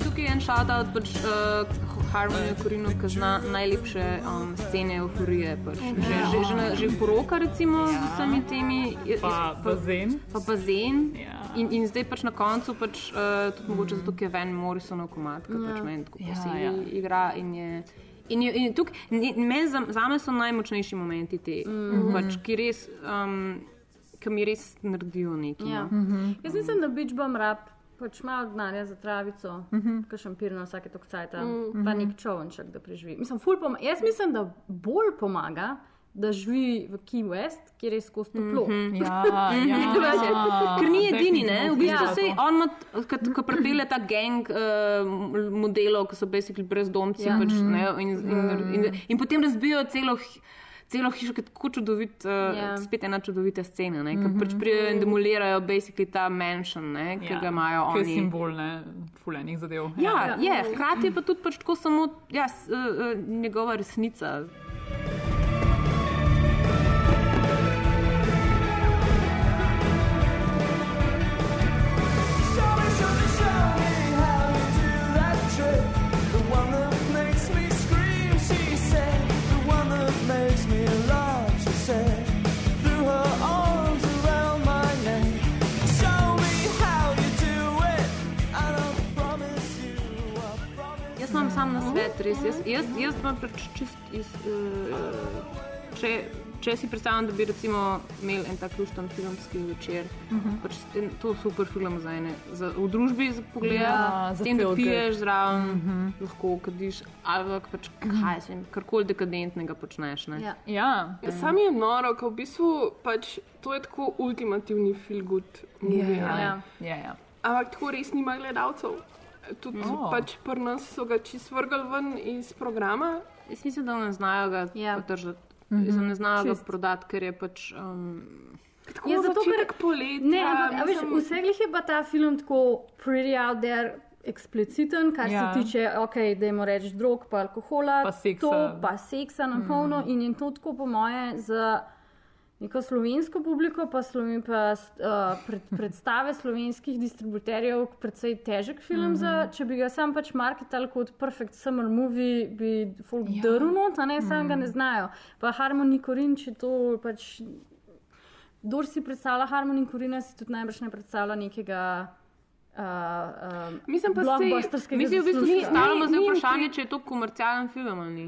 Speaker 3: Tukaj en shoutout pač, uh, Harmoniju Korinu, ki zna najlepše um, scene euforije. Pač. Že, že, že, na- že poroka, recimo, ja. z vsemi temi. je- je-
Speaker 1: Pa bazen.
Speaker 3: Pa bazen.
Speaker 1: Ja.
Speaker 3: In, in zdaj pač na koncu, pač, uh, tudi mogoče zato, ker je Van Morrisonov komat, ki
Speaker 9: Ja.
Speaker 3: pač meni tako
Speaker 1: Ja,
Speaker 3: posebej
Speaker 1: ja.
Speaker 3: igra. In je, in in tukaj, ni- meni za, zame so najmočnejši momenti ti, mm
Speaker 9: Mhm.
Speaker 3: -hmm. pač, ki, res, um, ki mi res naredijo nekaj.
Speaker 9: Ja.
Speaker 3: No.
Speaker 9: Jaz mislim, da bič bom rab. Pač malo denarja za travico, uh
Speaker 3: Mhm.
Speaker 9: -huh. ki šampir na vsake tok cajt,
Speaker 3: Mm.
Speaker 9: pa nek čovnček, da preživi. Mislim, poma Jaz mislim, da bolj pomaga, da živi v Key West, kjer je skozi toplo.
Speaker 3: Mhm.
Speaker 1: Ja,
Speaker 3: Mhm.
Speaker 1: ja.
Speaker 3: Ker ni edini, ne? v bistvu
Speaker 9: Ja.
Speaker 3: se on ima, ko pripelje ta gang uh, modelov, ki so basically brezdomci,
Speaker 9: Ja.
Speaker 3: ja. pač,
Speaker 9: Mhm.
Speaker 3: ne, in, in, in, in potem razbijajo celo. Celo hišo, ki je tako čudovit, uh,
Speaker 9: Ja.
Speaker 3: yeah. spet ena čudovita scena, ki mm
Speaker 1: Mhm.
Speaker 3: -hmm. pač pridejo in demolirajo basically ta mansion, ne, ki ga imajo
Speaker 1: Ki je
Speaker 3: oni.
Speaker 1: simbol ne, fulejnih zadev.
Speaker 3: Ja, je, hkrati je pa tudi pač tako samo ja, s, uh, uh, njegova resnica.
Speaker 10: Show
Speaker 3: sam na svet, res. Jaz, jaz, jaz imam pač čist iz. Uh, če, če si predstavljam, da bi recimo imeli en tak luštan filmski večer, uh
Speaker 1: Mhm.
Speaker 3: -huh. pač en, to super film za ene, za, v družbi za pogled,
Speaker 1: Ja,
Speaker 3: s
Speaker 1: za
Speaker 3: tem, da piješ zraven, uh -huh. lahko kadiš, ali pač kaj se jim, karkoli dekadentnega počneš. Ne?
Speaker 9: Ja.
Speaker 1: Ja.
Speaker 2: Sam je noro, ko v bistvu pač to je tako ultimativni feel good movie.
Speaker 1: Ja,
Speaker 2: a ne.
Speaker 1: ja. Ja, ja.
Speaker 2: Ampak tako res nima gledalcev. Tudi
Speaker 1: Oh.
Speaker 2: pač pri nas so ga čist vrgli ven iz programa.
Speaker 3: Jaz mislim, da ne znajo ga
Speaker 9: Ja.
Speaker 3: podržati.
Speaker 1: Mhm.
Speaker 3: Mm -hmm. Ne znajo ga
Speaker 9: Čist.
Speaker 3: prodati, ker je pač. Um,
Speaker 2: Tako
Speaker 9: Ja, zato, ker-
Speaker 2: poletja.
Speaker 9: Ne, ampak a veš,
Speaker 2: mislim-
Speaker 9: vseglih je pa ta film tako pretty out there. Ekspliciten, kar
Speaker 1: Ja.
Speaker 9: se tiče, okay, da jim reč drog, pa alkohola,
Speaker 1: Pa seksa.
Speaker 9: to, pa seksa na polno. Mm. In je to tako, po moje, za neko slovensko publiko, pa, sloven, pa uh, pred, predstave slovenskih distributerjev, precej težek film. Mm. Za, če bi ga sam pač marketal kot perfect summer movie, bi folk ja. drl not, a ne, sam mm. ga ne znajo. Pa Harmony Korin, če to pač. Kdor si predstavlja Harmony Korina, si tudi najbrž ne predstavlja nekega. Uh, uh,
Speaker 2: Mislim pa, sej-
Speaker 9: blockbusterskega
Speaker 3: Mislim, v bistvu
Speaker 9: zaslužka.
Speaker 3: ni stavljamo zdaj
Speaker 2: ni jim
Speaker 3: vprašanje, če je to komercialen film ali ni.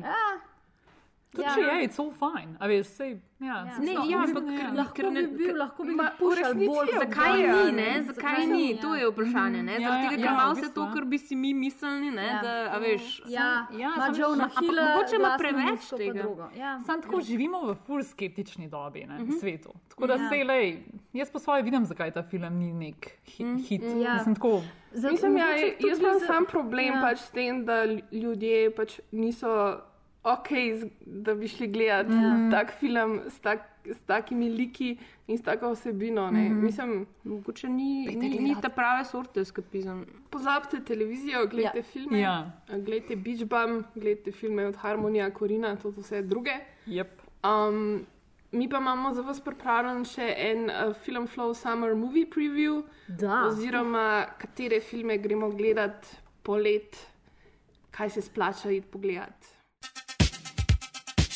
Speaker 1: Tudi
Speaker 9: Ja.
Speaker 1: če je, it's all fine. A veš, sej, ja.
Speaker 9: Ja.
Speaker 3: Ne,
Speaker 1: no,
Speaker 3: ja, ampak
Speaker 1: ja.
Speaker 9: Lahko
Speaker 3: ker
Speaker 9: bi bil, lahko bi
Speaker 2: resnici
Speaker 9: bolj.
Speaker 2: je
Speaker 3: Zakaj
Speaker 2: Ja,
Speaker 3: ni,
Speaker 2: ne?
Speaker 3: Zakaj ni?
Speaker 9: ja.
Speaker 3: To je vprašanje, ne?
Speaker 1: Ja,
Speaker 3: Zaradi tega,
Speaker 1: ja,
Speaker 3: ker
Speaker 1: ja,
Speaker 3: malo
Speaker 1: v
Speaker 3: vse
Speaker 1: bistvu,
Speaker 3: to,
Speaker 1: ja.
Speaker 3: kar bi si mi mislili, ne?
Speaker 9: Ja.
Speaker 3: Da, a veš,
Speaker 9: Ja,
Speaker 1: Ja,
Speaker 9: ima
Speaker 1: samo
Speaker 9: Joe
Speaker 1: še-
Speaker 9: na
Speaker 1: ampak
Speaker 9: hila,
Speaker 3: mogoče ima preveč tega.
Speaker 9: Ja.
Speaker 1: Sam tako živimo v full skeptični dobi ne,
Speaker 3: Mhm.
Speaker 1: svetu. Tako da
Speaker 9: Ja.
Speaker 1: se lej, jaz po svoje vidim, zakaj ta film ni nek hit.
Speaker 3: Mhm.
Speaker 1: hit.
Speaker 9: Ja.
Speaker 1: Mislim, tako,
Speaker 9: Zato
Speaker 2: Mislim, ja, jaz imam sam problem
Speaker 9: ja.
Speaker 2: ja. pač s tem, da lj- ljudje pač niso ok, da bi šli gledati ja. tak film s, tak, s takimi liki in s tako vsebino. Mm -hmm. Mislim,
Speaker 3: mogoče ni, ni, ni ta prave sorte skepizem.
Speaker 2: pozabite televizijo, gledajte ja. filme,
Speaker 1: Ja.
Speaker 2: gledajte Beach Bum, gledajte filme od Harmonija, Korina, to so vse druge.
Speaker 1: yep.
Speaker 2: Um, mi pa imamo za vas pripravljen še en uh, Film Flow Summer Movie Preview,
Speaker 9: Da.
Speaker 2: oziroma katere filme gremo gledati polet, kaj se splača iti pogledati.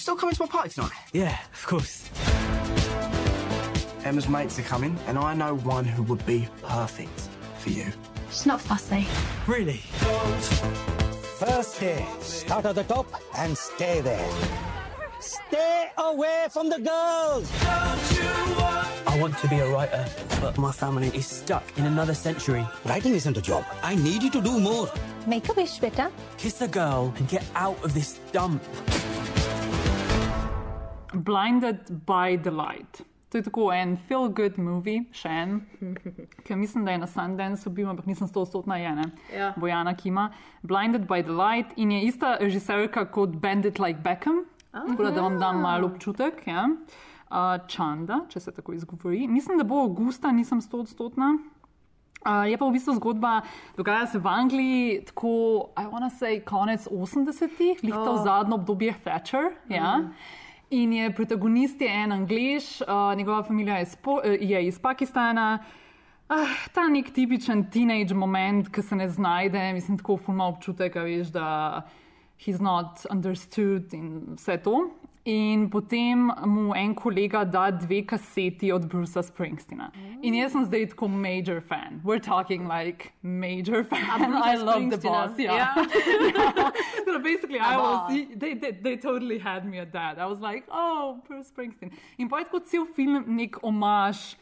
Speaker 14: Still coming to my party tonight?
Speaker 15: Yeah, of course.
Speaker 14: Emma's mates are coming, and I know one who would be perfect for you.
Speaker 16: She's not fussy.
Speaker 15: Really?
Speaker 17: First day, start at the top and stay there. Stay away from the girls!
Speaker 15: I want to be a writer, but my family is stuck in another century.
Speaker 17: Writing isn't a job. I need you to do more.
Speaker 16: Make a wish, bitte.
Speaker 15: Kiss a girl and get out of this dump.
Speaker 1: Blinded by the Light. To je tako en feel good movie, še en, ki mislim, da je na Sundance bil, ampak nisem sto odstotna je, ne?
Speaker 9: Ja.
Speaker 1: Bojana Kima. Blinded by the Light in je ista režiserka kot Bandit Like Beckham, tako da vam dam malo občutek. Ja. Uh, Čanda, če se tako izgovori. Mislim, da bo avgusta, nisem sto odstotna. Uh, je pa v bistvu zgodba, dogaja se v Angliji, tako, I wanna say, konec 80-ih, lihto
Speaker 9: Oh.
Speaker 1: oh. zadnjo obdobje Thatcher. Ja.
Speaker 9: Mhm.
Speaker 1: In je protagonist je en Anglež, uh, njegova familija je, spo, eh, je iz Pakistana. Uh, ta nek tipičen teenage moment, ki se ne znajde, mislim, tako fulma občutek, veš, da he's not understood in vse to. In potem mu en kolega da dve kaseti od Brucea Springsteena. In jaz sem zdaj tako major fan. We're talking like major fan. I love the boss. Yeah.
Speaker 9: Ja.
Speaker 1: so basically, I was, they, they, they totally had me at that. I was like, oh, Bruce Springsteen. In pa je tako cel film nek omaž.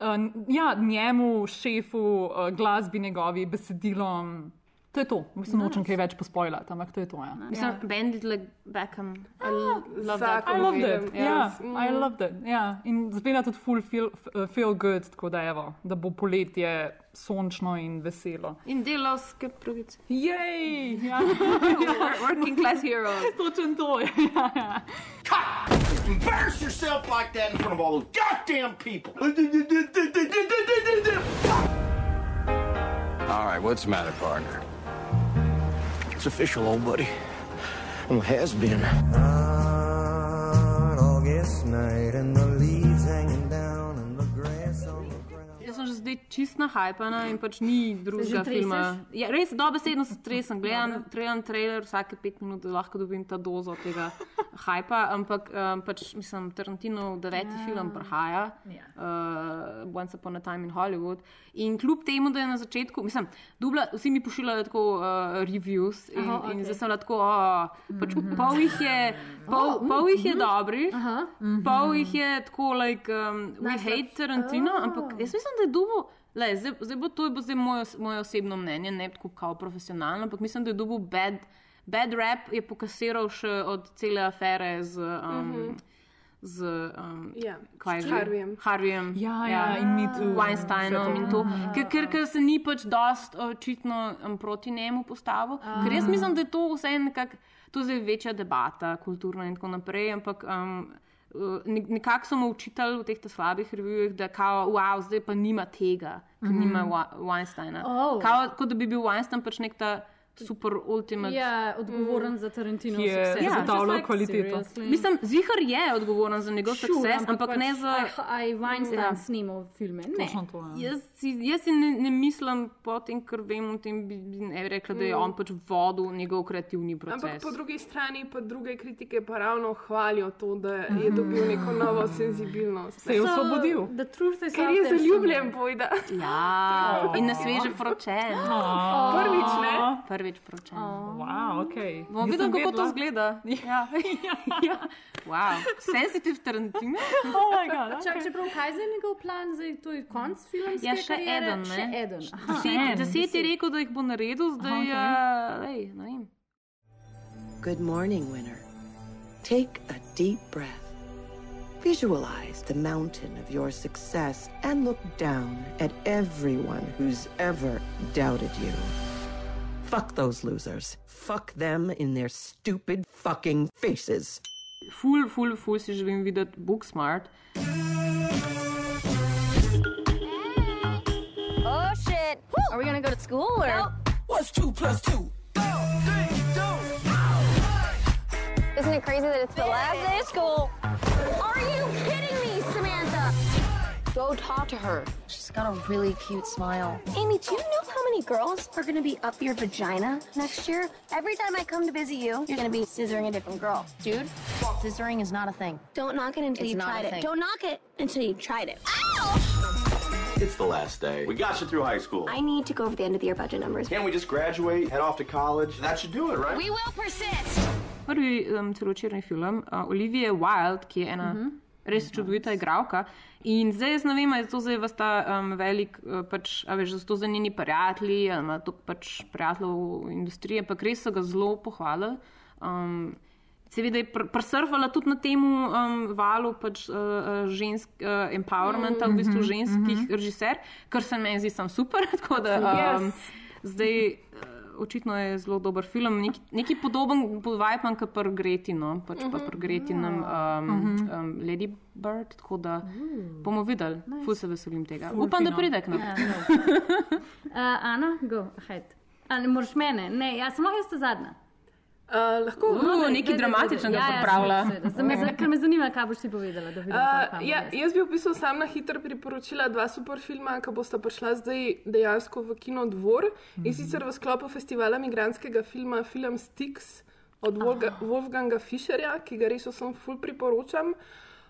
Speaker 1: Uh, ja, njemu, šefu, uh, glasbi njegovi, besedilom. To je to. Mislim,
Speaker 3: Nice.
Speaker 1: nočem kaj več pospoilati, ampak to je to. Ja.
Speaker 3: Mislim, Bandit like Beckham. I l- love that.
Speaker 1: I loved
Speaker 3: film.
Speaker 1: it. Ja,
Speaker 3: Yes.
Speaker 1: I loved it. Ja. In zgleda tudi full feel, f- feel good, tako da, evo, da bo poletje sončno in veselo.
Speaker 3: In delovske pravice.
Speaker 1: Jej! Ja.
Speaker 3: Working class heroes.
Speaker 1: Točen to je. Ja, ja.
Speaker 18: Embarrass yourself like that in front of all those goddamn people.
Speaker 6: All right, what's the matter, partner? It's official, old buddy. Well, has been.
Speaker 10: On August night and the
Speaker 3: že zdaj čist nahajpana in pač ni drugega filma. Ja, res dobesedno se stresem, gledam, gledam trailer vsake pet minut, da lahko dobim ta dozo tega hajpa, ampak um, pač mislim, Tarantino deveti
Speaker 9: Ja.
Speaker 3: film prihaja,
Speaker 9: Ja.
Speaker 3: uh, Once Upon a Time in Hollywood. In kljub temu, da je na začetku, mislim, dubla, vsi mi pošiljajo tako uh, reviews in,
Speaker 9: Aha,
Speaker 3: Aha, in zdaj sem bila tako, oh, pač pol jih je, pol,
Speaker 9: Oh, mm,
Speaker 3: pol jih je
Speaker 9: mhm.
Speaker 3: dobrih, pol jih je tako, like, um, we
Speaker 9: Nice,
Speaker 3: hate Tarantino,
Speaker 9: Oh.
Speaker 3: ampak jaz mislim, da je dubo. Lej, zdaj, zdaj bo to bo zdaj moje, moje osebno mnenje, ne tako kao profesionalno, ampak mislim, da je dobil bad, bad rap, je pokasiral še od cele afere z. Um,
Speaker 2: Mhm.
Speaker 3: Z um,
Speaker 2: Ja, s
Speaker 3: že?
Speaker 2: Harveyjem.
Speaker 3: Harveyjem.
Speaker 1: Ja, ja, in Me Too.
Speaker 3: Weinsteinom
Speaker 1: to.
Speaker 3: in to. Ker, ker, ker se ni pač dost očitno um, proti njemu postavil. Ker jaz mislim, da je to vse nekako, to je zdaj večja debata, kulturna in tako naprej, ampak. Um, uh, Nekako so mu učitali v teh slabih revijih, da kao, wow, zdaj pa nima tega, ker
Speaker 9: Mhm.
Speaker 3: nima Wa- Weinsteina.
Speaker 9: Oh.
Speaker 3: Kao, kot da bi bil Weinstein pač nek ta super ultimate.
Speaker 9: Ja, odgovoren za Tarantino.
Speaker 1: Ki je zagotavljal kvaliteto.
Speaker 3: Mislim, Zihar je odgovoren za njegov
Speaker 9: Sure,
Speaker 3: sukces,
Speaker 9: ampak
Speaker 3: ampak
Speaker 9: pač,
Speaker 3: ne za.
Speaker 9: Aj, Weinstein
Speaker 3: Ja.
Speaker 9: snimal filme. Ne.
Speaker 1: To, ja.
Speaker 3: Jaz si, jaz si ne, ne mislim, po tem, kar vem o tem, bi, bi ne rekla, da je
Speaker 2: Mm.
Speaker 3: on pač vodil njegov kreativni proces.
Speaker 2: Ampak po drugi strani pa druge kritike pa ravno hvalijo to, da je dobil neko novo senzibilnost.
Speaker 1: Se je osvobodil.
Speaker 9: The truth is
Speaker 2: Ker je zaljubljen, pojda.
Speaker 3: Ja, in na sveže vročen.
Speaker 2: Prvič, ne?
Speaker 3: Prvič vročen.
Speaker 1: Wow, ok.
Speaker 3: Bomo videli, kako to zgleda. Ja. ja. Wow. Sensitive Tarantino.
Speaker 1: Oh my god.
Speaker 9: Čak, čeprav kaj je njegov plan, zdaj to je konc filmske
Speaker 3: Ja, še
Speaker 9: kariere?
Speaker 3: eden,
Speaker 9: Še
Speaker 3: ne?
Speaker 9: eden. Aha.
Speaker 3: Deset, deset je rekel, da jih bo naredil, zdaj
Speaker 9: Aha,
Speaker 3: je. Lej, ne vem.
Speaker 19: Good morning, winner. Take a deep breath. Visualize the mountain of your success and look down at everyone who's ever doubted you. Fuck those losers. Fuck them in their stupid fucking faces.
Speaker 3: Ful, ful, ful si želim videti Booksmart.
Speaker 20: Oh shit! Are we gonna go to school or?
Speaker 10: What's two plus two?
Speaker 20: Isn't it crazy that it's the last day of school? Are you kidding me, Samantha? Go talk to her. She's got a really cute smile. Amy, do you know how many girls are gonna be up your vagina next year? Every time I come to visit you, you're gonna be scissoring a different girl. Dude, scissoring is not a thing. Don't knock it until
Speaker 5: It's
Speaker 20: you've
Speaker 5: not
Speaker 20: tried
Speaker 5: a
Speaker 20: it.
Speaker 5: thing.
Speaker 20: Don't knock it until you've tried it. Ow!
Speaker 18: It's the last day. We got you through high school.
Speaker 20: I need to go over the end of the year budget numbers.
Speaker 18: Can't we just graduate, head off to college? That should do it, right?
Speaker 20: We will persist.
Speaker 3: Prvi um, celovečerni film, uh, Olivia Wilde, ki je ena uh -huh. res čudovita igralka. In zdaj jaz ne vem, ali je to zdaj vas ta um, velik, uh, pač, a veš, da so to za njeni prijatelji, ali ima to pač prijateljev v industriji, ampak res so ga zelo pohvalili. Um, Seveda je pr prsrvala tudi na tem um, valu pač, uh, žensk, uh, empowermenta, v bistvu
Speaker 1: Mhm,
Speaker 3: ženskih
Speaker 1: mhm.
Speaker 3: režiser, kar se meni zdi sam super. tako da, um,
Speaker 1: Yes.
Speaker 3: Zdaj, uh, očitno je zelo dober film, neki, neki podoben vibe imam kot pri Greti, no, pač pa pri Gretinem um,
Speaker 1: Mhm.
Speaker 3: um, Lady Bird, tako da bomo videli, nice. ful se veselim tega.
Speaker 9: Ful
Speaker 3: Upam, da
Speaker 9: fino.
Speaker 3: pride k nam.
Speaker 9: Ja, no. Uh, Ana, go, ahead. A ne moreš mene? Ne, jaz sem lahko jaz zadnja.
Speaker 2: Uh, lahko
Speaker 3: Uh,
Speaker 2: no,
Speaker 3: nekaj
Speaker 2: daj,
Speaker 3: dramatičnega
Speaker 2: daj, daj.
Speaker 3: pripravlja.
Speaker 9: Ja, seveda. Zdaj me za- Ker me zanima, kaj boš ti povedala. vidim,
Speaker 2: Uh, ja, jaz bi v bistvu sam na hitro priporočila dva super filma, ki bosta prišla zdaj dejansko v Kino Dvor in sicer v sklopu festivala migranskega filma Film Sticks od Wolga, Wolfganga Fischerja, ki ga res vsem ful priporočam.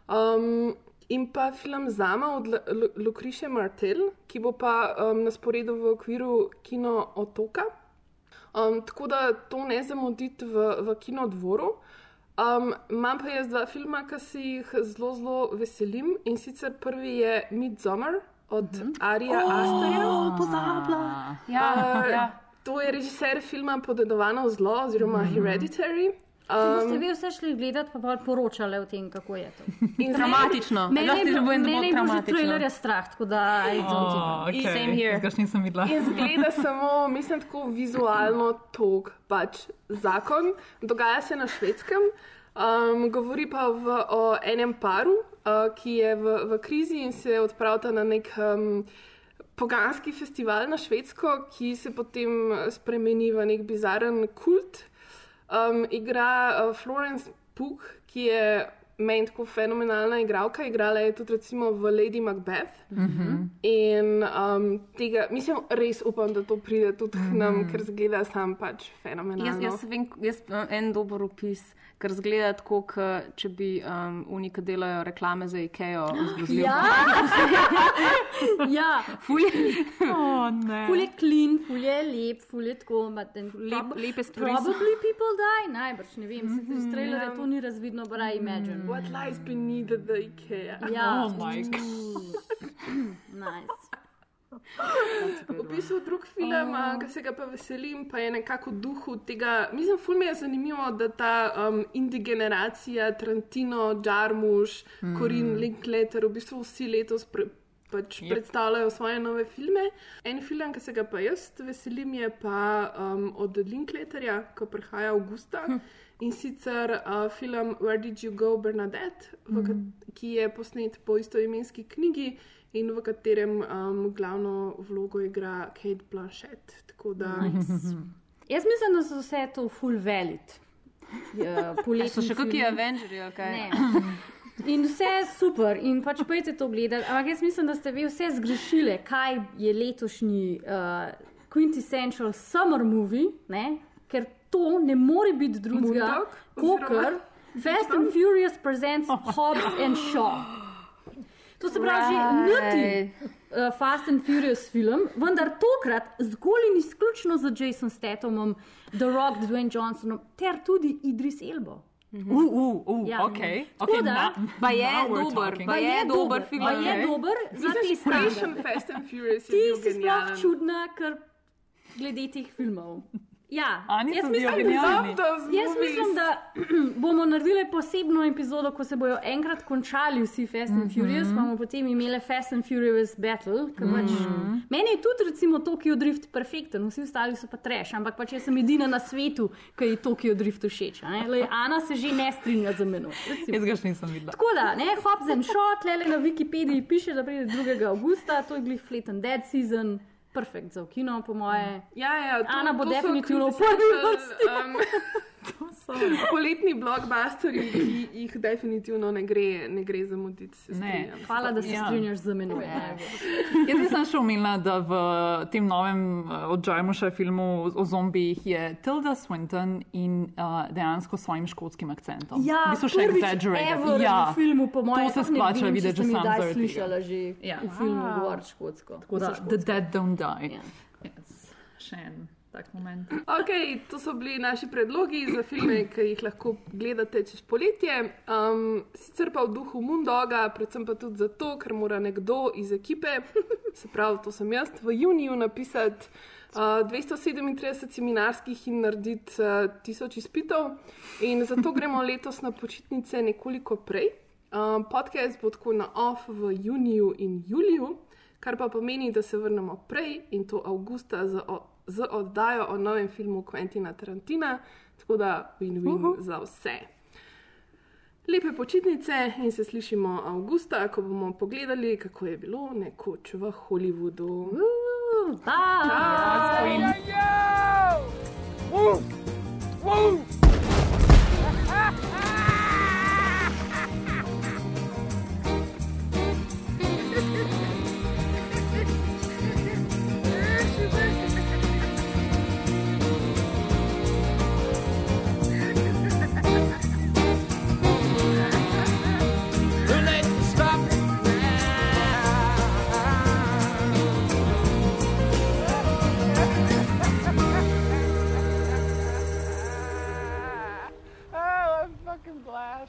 Speaker 2: Um, in pa film Zama od Lu- Lu- Lucretia Martel, ki bo pa um, na sporedu v okviru Kino Otoka. Um, tako da to ne zamuditi v, v kinodvoru. Um, imam pa jaz dva filma, ki se jih zelo, zelo veselim. In sicer prvi je Midsommar od mm -hmm. Arija
Speaker 3: Oh,
Speaker 2: Asterja.
Speaker 3: pozabila. Ja,
Speaker 2: Uh,
Speaker 3: ja.
Speaker 2: To je režiser filma Podedovano zlo oziroma mm -hmm. Hereditary. Um,
Speaker 9: vi vse šli gledati, pa bolj poročali o tem, kako je to.
Speaker 2: In
Speaker 3: Dramatično.
Speaker 9: Mene je,
Speaker 3: bo
Speaker 9: mene je že
Speaker 3: dramatično.
Speaker 9: trailer strah, tako da
Speaker 1: Oh.
Speaker 3: Same here.
Speaker 1: Jaz nisem videla.
Speaker 2: In zgleda samo, mislim, tako vizualno tog, pač zakon. Dogaja se na švedskem, um, govori pa v, o enem paru, uh, ki je v, v krizi in se odpravlja na nek um, poganski festival na švedsko, ki se potem spremeni v nek bizaren kult. Um, igra uh, Florence Pugh, ki je meni tako fenomenalna igralka, igrala je tudi recimo v Lady Macbeth.
Speaker 1: Mhm.
Speaker 2: In um, tega, mislim, res upam, da to pride tudi k nam,
Speaker 1: Mhm.
Speaker 2: ker zgleda sam pač fenomenalno.
Speaker 3: Jaz, jaz vem, jaz, uh, en dober opis, ker zgleda tako, k, če bi um, unika delajo reklame za IKEA.
Speaker 9: Ja, ja.
Speaker 3: Ful je,
Speaker 1: oh.
Speaker 9: Ful je clean, ful je lep, ful je tako. prob-
Speaker 3: lepe stvari.
Speaker 9: Probably people die, najbrž, ne vem, sicer iz trailera to ni razvidno, but I imagine.
Speaker 2: What lies beneath the IKEA?
Speaker 9: Ja.
Speaker 1: Oh my
Speaker 9: nice.
Speaker 2: V bistvu drug film, oh. ki se ga pa veselim, pa je nekako v duhu tega. Mislim, ful mi je zanimivo, da ta um, indie generacija, Trentino, Jarmuš,
Speaker 1: Mm.
Speaker 2: mm. Corinne Linklater, v bistvu vsi letos pre, pač yep. predstavljajo svoje nove filme. En film, ki se ga pa jaz veselim, je pa um, od Linklaterja, ki prihaja avgusta. Hm. In sicer uh, film Where Did You Go, Bernadette, kat- ki je posnet po istoimenski knjigi in v katerem um, glavno vlogo igra Kate Blanchett. Tako da.
Speaker 9: Nice. Jaz mislim, da so vse to full valid. Uh,
Speaker 3: so še kakšni Avengerji, ali kaj?
Speaker 9: Ne. In vse je super, in pač pojete to gledati. Ampak jaz mislim, da ste vi vse zgrešili, kaj je letošnji uh, quintessential summer movie, ne? ker to ne more biti drugega kot Fast and Furious presents Hobbs and Shaw. To se pravi, že nuti uh, Fast and Furious film, vendar tokrat zgolj in izključno z Jason Stathamom, The Rock, Dwayne Johnsonom ter tudi Idris Elbo.
Speaker 1: Uh, uh, uh,
Speaker 9: Ja.
Speaker 1: okay.
Speaker 9: Tako
Speaker 1: okay,
Speaker 9: da-
Speaker 1: na-
Speaker 3: Pa je dober, pa je dober film.
Speaker 9: Pa je
Speaker 1: Okay.
Speaker 9: dober te
Speaker 2: Inspiration
Speaker 9: standarde.
Speaker 2: Fast and Furious je
Speaker 9: Ti si sploh čudna, ker glede teh filmov. Ja,
Speaker 1: A, niso
Speaker 9: jaz mislim,
Speaker 1: genialni.
Speaker 9: da, jaz mislim, da bomo naredili posebno epizodo, ko se bojo enkrat končali vsi Fast and Furious,
Speaker 1: Mhm.
Speaker 9: pa bomo potem imeli Fast and Furious Battle. ker Pač,
Speaker 1: Mhm.
Speaker 9: meni je tudi recimo Tokyo Drift perfekten, vsi ostali so pa treš, ampak pač jaz sem edina na svetu, ki je Tokyo Drift všeč. Lej, Ana se že ne strinja z menoj. recimo.
Speaker 1: Jaz ga še nisem videla.
Speaker 9: Tako da, ne, Hobbs and Shaw, tlele na Wikipediji piše, da pride 2. avgusta, to je glih Fleet and Dead season, perfekt za kino, po moje.
Speaker 2: Ja, ja, to,
Speaker 9: Ana bo
Speaker 2: to
Speaker 9: definitivno v prvi vrsti.
Speaker 2: Um, poletni blockbusteri, ki jih definitivno ne gre, ne gre zamuditi. se
Speaker 1: Ne.
Speaker 2: strinjam.
Speaker 9: Hvala, da se
Speaker 1: Ja.
Speaker 9: strinjaš z menoj.
Speaker 1: Jaz nisem še omenila, da v tem novem uh, od Jarmuša filmu o zombijih je Tilda Swinton in uh, dejansko s svojim škotskim akcentom.
Speaker 9: Ja,
Speaker 1: v bistvu še exaggerated. Ja,
Speaker 9: v filmu, po mojem,
Speaker 1: to se splača videti, že sam zaradi
Speaker 9: slišala že
Speaker 1: Ja.
Speaker 9: v filmu
Speaker 1: Wow.
Speaker 9: govor škotsko.
Speaker 1: Tako da, the dead don't die.
Speaker 9: Ja.
Speaker 1: Yes. Še en tak moment.
Speaker 2: Okay, to so bili naši predlogi za filme, ki jih lahko gledate čez poletje. Um, sicer pa v duhu Mundoga, predvsem pa tudi zato, ker mora nekdo iz ekipe, se pravi, to sem jaz, v juniju napisati uh, 237 seminarskih in narediti uh, tisoč izpitov. In zato gremo letos na počitnice nekoliko prej. Um, podcast bo tako na off v juniju in juliju, kar pa pomeni, da se vrnemo prej in to avgusta z, o, z oddajo o novem filmu Quentina Tarantina, tako da win-win uh -huh. za vse. Lepe počitnice in se slišimo avgusta, ko bomo pogledali, kako je bilo nekoč v Hollywoodu.
Speaker 9: Uh,
Speaker 2: Ciao.
Speaker 10: Woo! Woo! broken glass.